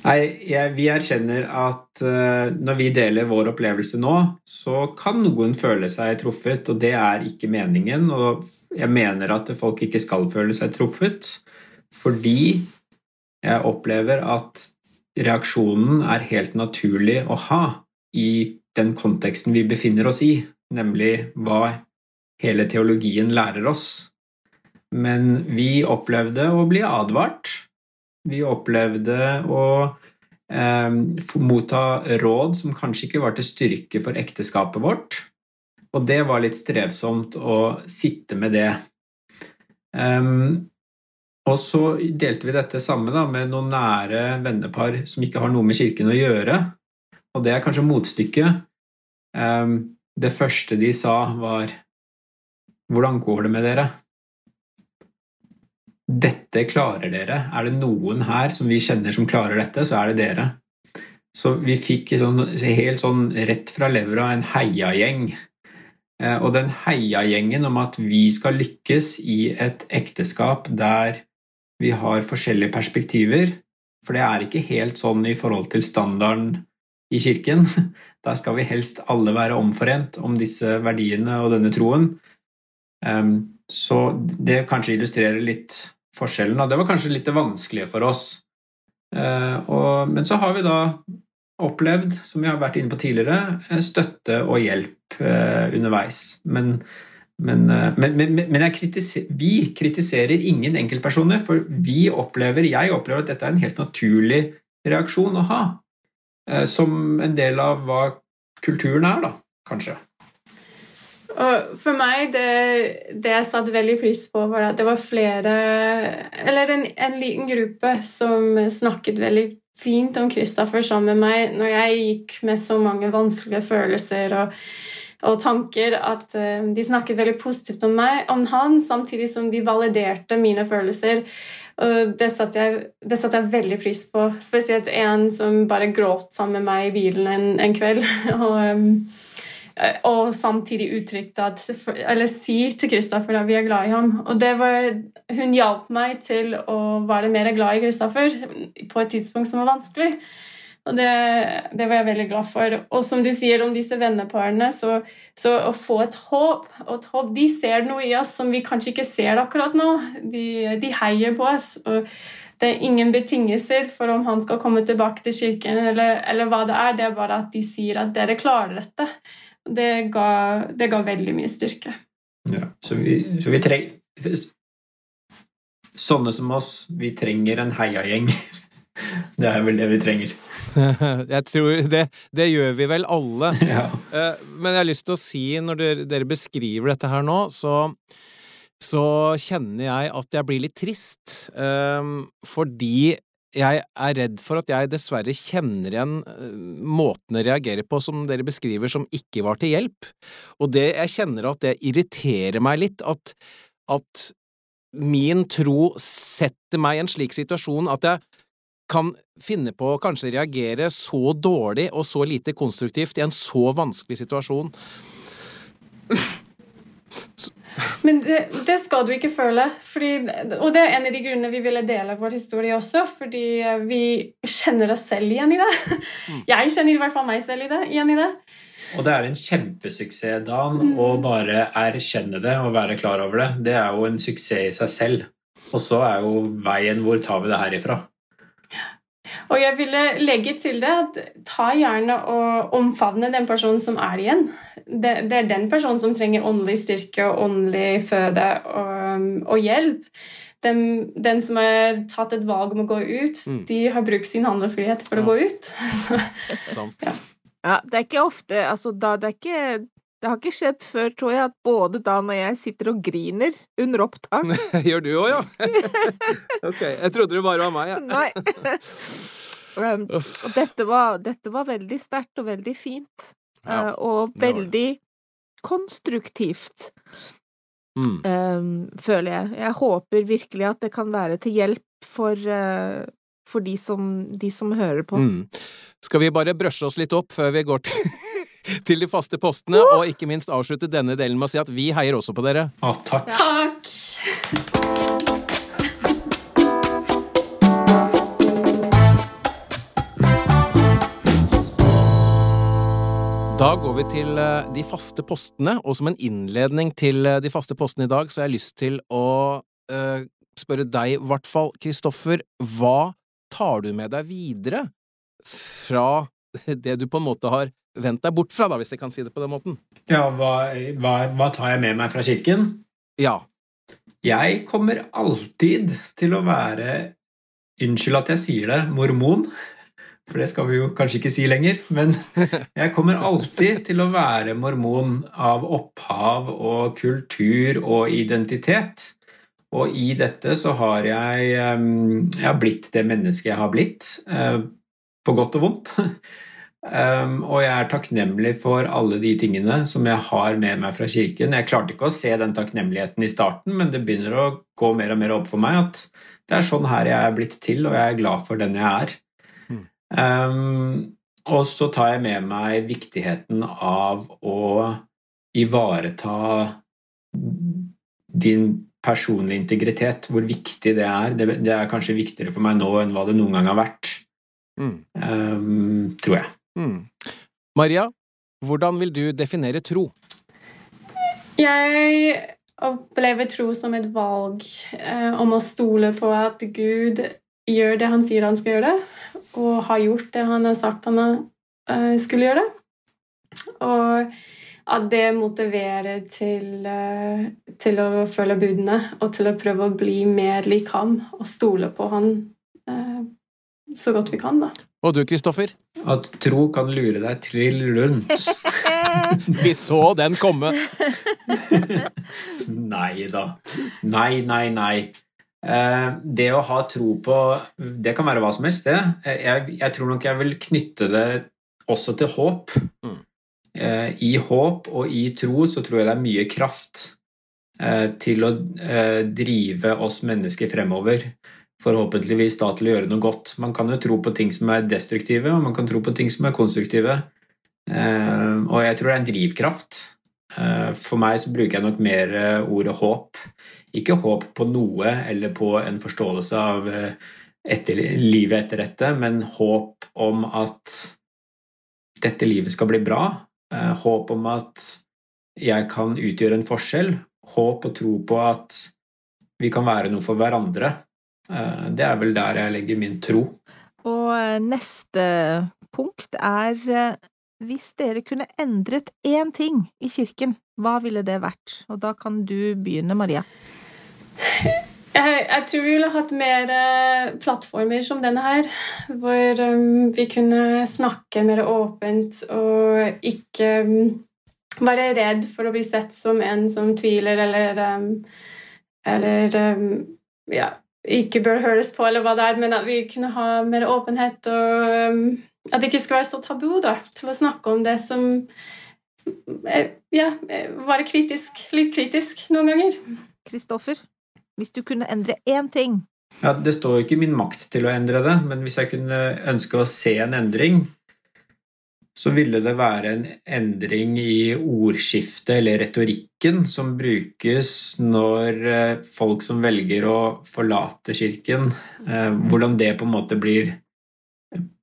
Nei, jeg, vi erkjenner at uh, når vi deler vår opplevelse nå, så kan noen føle seg truffet, og det er ikke meningen. Og jeg mener at folk ikke skal føle seg truffet, fordi jeg opplever at reaksjonen er helt naturlig å ha i den konteksten vi befinner oss i, nemlig hva hele teologien lærer oss. Men vi opplevde å bli advart. Vi opplevde å eh, motta råd som kanskje ikke var til styrke for ekteskapet vårt. Og det var litt strevsomt å sitte med det. Um, og så delte vi dette samme da, med noen nære vennepar som ikke har noe med kirken å gjøre. Og det er kanskje motstykket. Um, det første de sa, var Hvordan går det med dere? Dette klarer dere. Er det noen her som vi kjenner som klarer dette, så er det dere. Så vi fikk sånn, helt sånn rett fra levra en heiagjeng. Eh, og den heiagjengen om at vi skal lykkes i et ekteskap der vi har forskjellige perspektiver, for det er ikke helt sånn i forhold til standarden i kirken. Der skal vi helst alle være omforent om disse verdiene og denne troen. Ehm, så det kanskje illustrerer litt forskjellen, og det var kanskje litt det vanskelige for oss. Eh, men så har vi da opplevd, som vi har vært inne på tidligere, eh, støtte og hjelp eh, underveis. Men, men, eh, men, men, men kritiser, vi kritiserer ingen enkeltpersoner, for vi opplever, jeg opplever at dette er en helt naturlig reaksjon å ha. Eh, som en del av hva kulturen er, da, kanskje. Og for meg, det, det, jeg satte veldig pris på, var at det var flere Eller en, en liten gruppe som snakket veldig fint om Kristoffer sammen med meg når jeg gikk med så mange vanskelige følelser og, og tanker, at uh, de snakket veldig positivt om meg, om han, samtidig som de validerte mine følelser. Og det satte, jeg, det satte jeg veldig pris på. Spesielt en som bare gråt sammen med meg i bilen en, en kveld. og... Um, og samtidig uttrykte at Eller si til Kristoffer at vi er glad i ham. Og var Hun hjalp meg til å være mer glad i Kristoffer på et tidspunkt som var vanskelig. Og det, det, var jeg veldig glad for. Og som du sier om disse venneparene, så, så, å få et håp, et håp De ser noe i oss som vi kanskje ikke ser akkurat nå. De, de heier på oss. og det er ingen betingelser for om han skal komme tilbake til kirken, eller, eller hva det er. Det er bare at de sier at dere klarer dette. Det ga, det ga veldig mye styrke. Ja, så vi, så vi trenger Sånne som oss, vi trenger en heiagjeng. Det er vel det vi trenger. Jeg tror det, det gjør vi vel alle. Ja. Eh, men jeg har lyst til å si, når dere beskriver dette her nå, så, så kjenner jeg at jeg blir litt trist. Um, fordi jeg er redd for at jeg dessverre kjenner igjen eh, måten jeg reagerer på som dere beskriver som ikke var til hjelp, og det jeg kjenner at det irriterer meg litt, at, at min tro setter meg i en slik situasjon at jeg kan finne på å kanskje reagere så dårlig og så lite konstruktivt i en så vanskelig situasjon. Men det, det, skal du ikke føle. Fordi, og det er en av de grunnene vi ville dele vår historie også. Fordi vi kjenner oss selv igjen i det. Mm. Jeg kjenner i hvert fall meg selv i det, igjen i det. Og det er en kjempesuksess, Dan, mm. å bare erkjenne det og være klar over det. Det er jo en suksess i seg selv. Og så er jo veien hvor tar vi det herifra? Og jeg ville legge til det at ta gjerne og omfavne den personen som er igjen. Det, det er den personen som trenger åndelig styrke og åndelig føde og, og hjelp. Den, den, som har tatt et valg om å gå ut, mm. de har brukt sin handlefrihet for ja. å gå ut. ja. ja. det er ikke ofte altså, da, det er ikke det har ikke skjedd før, tror jeg, at både Dan og jeg sitter og griner under opptak. Gjør du òg, ja? ok. Jeg trodde det bare var meg, jeg. Ja. Nei. um, og dette var, dette var veldig sterkt og veldig fint. Ja, uh, og veldig konstruktivt. Mm. Um, føler jeg. Jeg håper virkelig at det kan være til hjelp for, uh, for de, som, de, som, hører på. Mm. Skal vi bare brøsje oss litt opp før vi går til til de faste postene, og ikke minst avslutte denne delen med å si at vi heier også på dere. Å, takk. Takk. Da går vi til eh, de faste postene, og som en innledning til eh, de faste postene i dag, så har jeg lyst til å uh, spørre deg, i hvert fall, Kristoffer, hva tar du med deg videre fra det du på en måte har vendt deg bort fra, da, hvis jeg kan si det på den måten. Ja, hva, hva, hva tar jeg med meg fra kirken? Ja. Jeg kommer alltid til å være Unnskyld at jeg sier det, mormon. For det skal vi jo kanskje ikke si lenger. Men jeg kommer alltid til å være mormon av opphav og kultur og identitet. Og i dette så har jeg, jeg har blitt det mennesket jeg har blitt. På godt og vondt. Um, og jeg er takknemlig for alle de tingene som jeg har med meg fra kirken. Jeg klarte ikke å se den takknemligheten i starten, men det begynner å gå mer og mer opp for meg at det er sånn her jeg er blitt til, og jeg er glad for den jeg er. Um, og så tar jeg med meg viktigheten av å ivareta din personlige integritet, hvor viktig det er. Det, det er kanskje viktigere for meg nå enn hva det noen gang har vært. Mm. Um, tror jeg. Mm. Maria, hvordan vil du definere tro? Jeg opplever tro som et valg eh, om å stole på at Gud gjør det han sier han skal gjøre, og har gjort det han har sagt han eh, skulle gjøre. Og at det motiverer til, uh, til å følge budene og til å prøve å bli mer lik ham og stole på han så godt vi kan, da. Og du, Kristoffer? At tro kan lure deg trill rundt. vi så den komme! nei da. Nei, nei, nei. Eh, det å ha tro på Det kan være hva som helst, det. Eh, jeg, jeg tror nok jeg vil knytte det også til håp. Mm. Eh, I håp og i tro så tror jeg det er mye kraft til å drive oss mennesker fremover. Forhåpentligvis da til å gjøre noe godt. Man kan jo tro på ting som er destruktive, og man kan tro på ting som er konstruktive. Og jeg tror det er en drivkraft. For meg så bruker jeg nok mer ordet håp ikke håp på noe eller på en forståelse av eh, etter, livet etter dette, men håp om at dette livet skal bli bra. Eh, håp om at jeg kan utgjøre en forskjell. Håp og tro på at vi kan være noe for hverandre. Eh, det er vel der jeg legger min tro. Og neste punkt er hvis dere kunne endret én ting i kirken, hva ville det vært? Og da kan du begynne, Maria. Jeg, jeg, tror vi ville hatt mer eh, plattformer som denne her, hvor um, vi kunne snakke mer åpent og ikke um, være redd for å bli sett som en som tviler eller um, Eller ja, ikke bør høres på, eller hva det er, men at vi kunne ha mer åpenhet og At det ikke skulle være så tabu da, til å snakke om det som eh, Ja, eh, være kritisk. Litt kritisk noen ganger. Kristoffer? Hvis du kunne endre én ting? Ja, Det står jo ikke i min makt til å endre det, men hvis jeg kunne ønske å se en endring, så ville det være en endring i ordskiftet eller retorikken som brukes når eh, folk som velger å forlate kirken, eh, hvordan det på en måte blir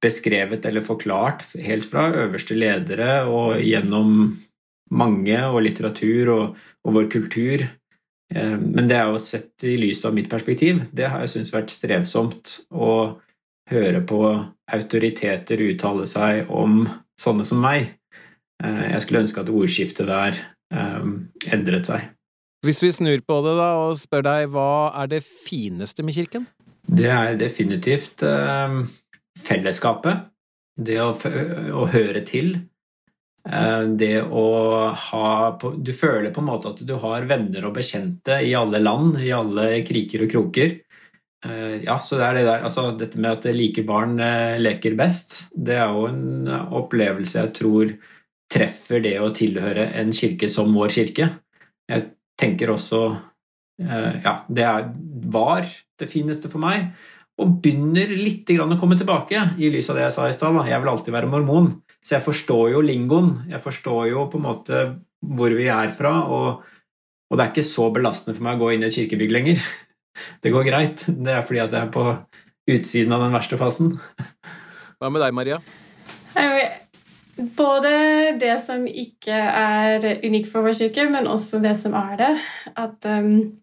beskrevet eller forklart helt fra øverste ledere og gjennom mange og litteratur og, og vår kultur. Eh, men det er jo sett i lys av mitt perspektiv, det har jeg syntes vært strevsomt å høre på autoriteter uttale seg om sånne som meg. Eh, jeg skulle ønske at ordskiftet der eh, endret seg. Hvis vi snur på det da og spør deg, hva er det fineste med kirken? Det er definitivt fellesskapet. Det å, å høre til. Eh, det å ha Du føler på en måte at du har venner og bekjente i alle land, i alle kriker og kroker. Eh, ja, så det er det der Altså, dette med at like barn eh, leker best, det er jo en opplevelse jeg tror treffer det å tilhøre en kirke som vår kirke. Jeg tenker også Ja, det er, var det fineste for meg og begynner litt å komme tilbake, i lys av det jeg sa i stad. Jeg vil alltid være mormon, så jeg forstår jo lingoen. Jeg forstår jo på en måte hvor vi er fra, og, og, det er ikke så belastende for meg å gå inn i et kirkebygg lenger. Det går greit. Det er fordi at jeg er på utsiden av den verste fasen. Hva med deg, Maria? Både det som ikke er unikt for vår kirke, men også det som er det. At um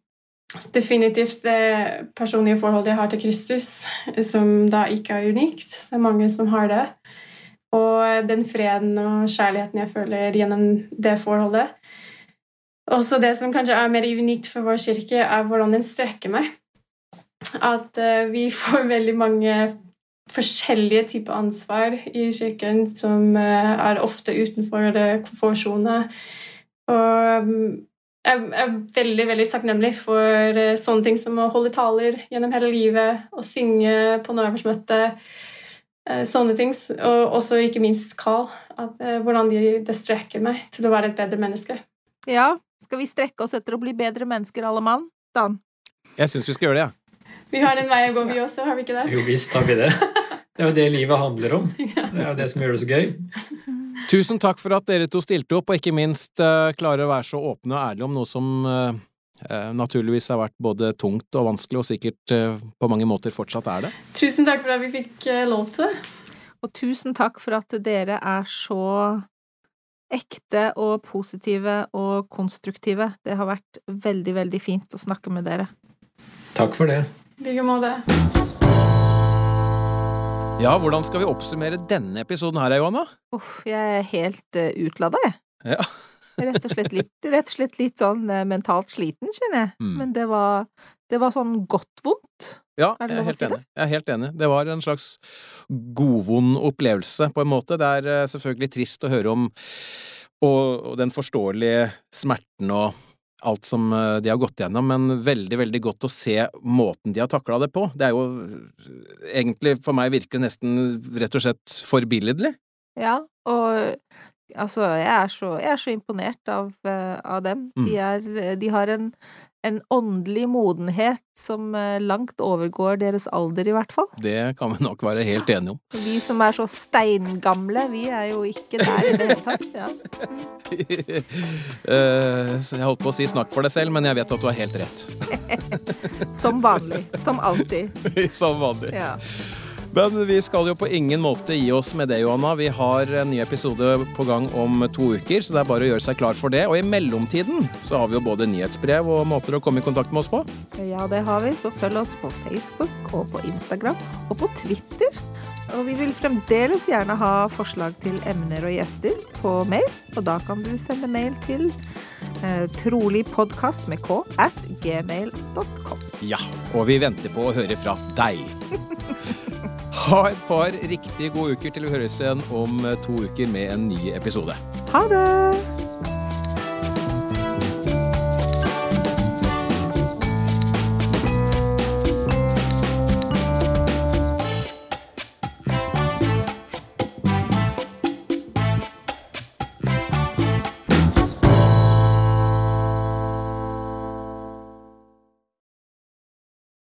definitivt det personlige forholdet jeg har til Kristus, som da ikke er unikt. Det er mange som har det. Og den freden og kjærligheten jeg føler gjennom det forholdet. Også det som kanskje er mer unikt for vår kirke, er hvordan den strekker meg. At uh, vi får veldig mange forskjellige typer ansvar i kirken som uh, er ofte utenfor komfortsonen. Og um, jeg er veldig veldig takknemlig for eh, sånne ting som å holde taler gjennom hele livet, å synge på Nøversmøte, eh, sånne ting. Og også ikke minst Carl. Eh, hvordan de, det strekker meg til å være et bedre menneske. Ja, skal vi strekke oss etter å bli bedre mennesker, alle mann? Dan? Jeg syns vi skal gjøre det, jeg. Ja. Vi har en vei å gå, vi også, har vi ikke det? Jo visst har vi det. Det er jo det livet handler om. Det er jo det som gjør det så gøy. Tusen takk for at dere to stilte opp, og ikke minst uh, klarer å være så åpne og ærlige om noe som uh, uh, naturligvis har vært både tungt og vanskelig, og sikkert på mange måter fortsatt er det. Tusen takk for at vi fikk lov til det. Og tusen takk for at dere er så ekte og positive og konstruktive. Det har vært veldig, veldig fint å snakke med dere. Takk for det. I like måte. Ja, hvordan skal vi oppsummere denne episoden her, Johanna? Uff, jeg er helt uh, utlada, jeg. Ja. rett, og slett litt, rett og slett litt sånn uh, mentalt sliten, kjenner jeg. Mm. Men det var, det var sånn godt vondt. Ja, Er det lov å helt si enig. Jeg er helt enig. Det var en slags godvond opplevelse, på en måte. Det er eh, selvfølgelig trist å høre om og, den forståelige smerten og alt som eh, de har gått gjennom, men veldig, veldig godt å se måten de har takla det på. Det er jo egentlig, for meg virker nesten rett og slett forbilledlig. Ja, og altså, jeg er så, jeg er så imponert av, eh, av dem. Mm. De, er, de har en, en åndelig modenhet som eh, langt overgår deres alder, i hvert fall. Det kan vi nok være helt enige om. Vi som er så steingamle, vi er jo ikke der i det hele tatt. Ja. Eh, så jeg holdt på å si snakk for deg selv, men jeg vet at du har helt rett. Som vanlig. Som alltid. Som vanlig. Ja. Men vi skal jo på ingen måte gi oss med det, Johanna. Vi har en ny episode på gang om to uker, så det er bare å gjøre seg klar for det. Og i mellomtiden så har vi jo både nyhetsbrev og måter å komme i kontakt med oss på. ja, det har vi. Så følg oss på Facebook og på Instagram og på Twitter. Og vi vil fremdeles gjerne ha forslag til emner og gjester på mail, og da kan du sende mail til eh, troligpodkast med k at gmail.com. Ja, og vi venter på å høre fra deg. Ha et par riktig gode uker til vi høres igjen om to uker med en ny episode. Ha det!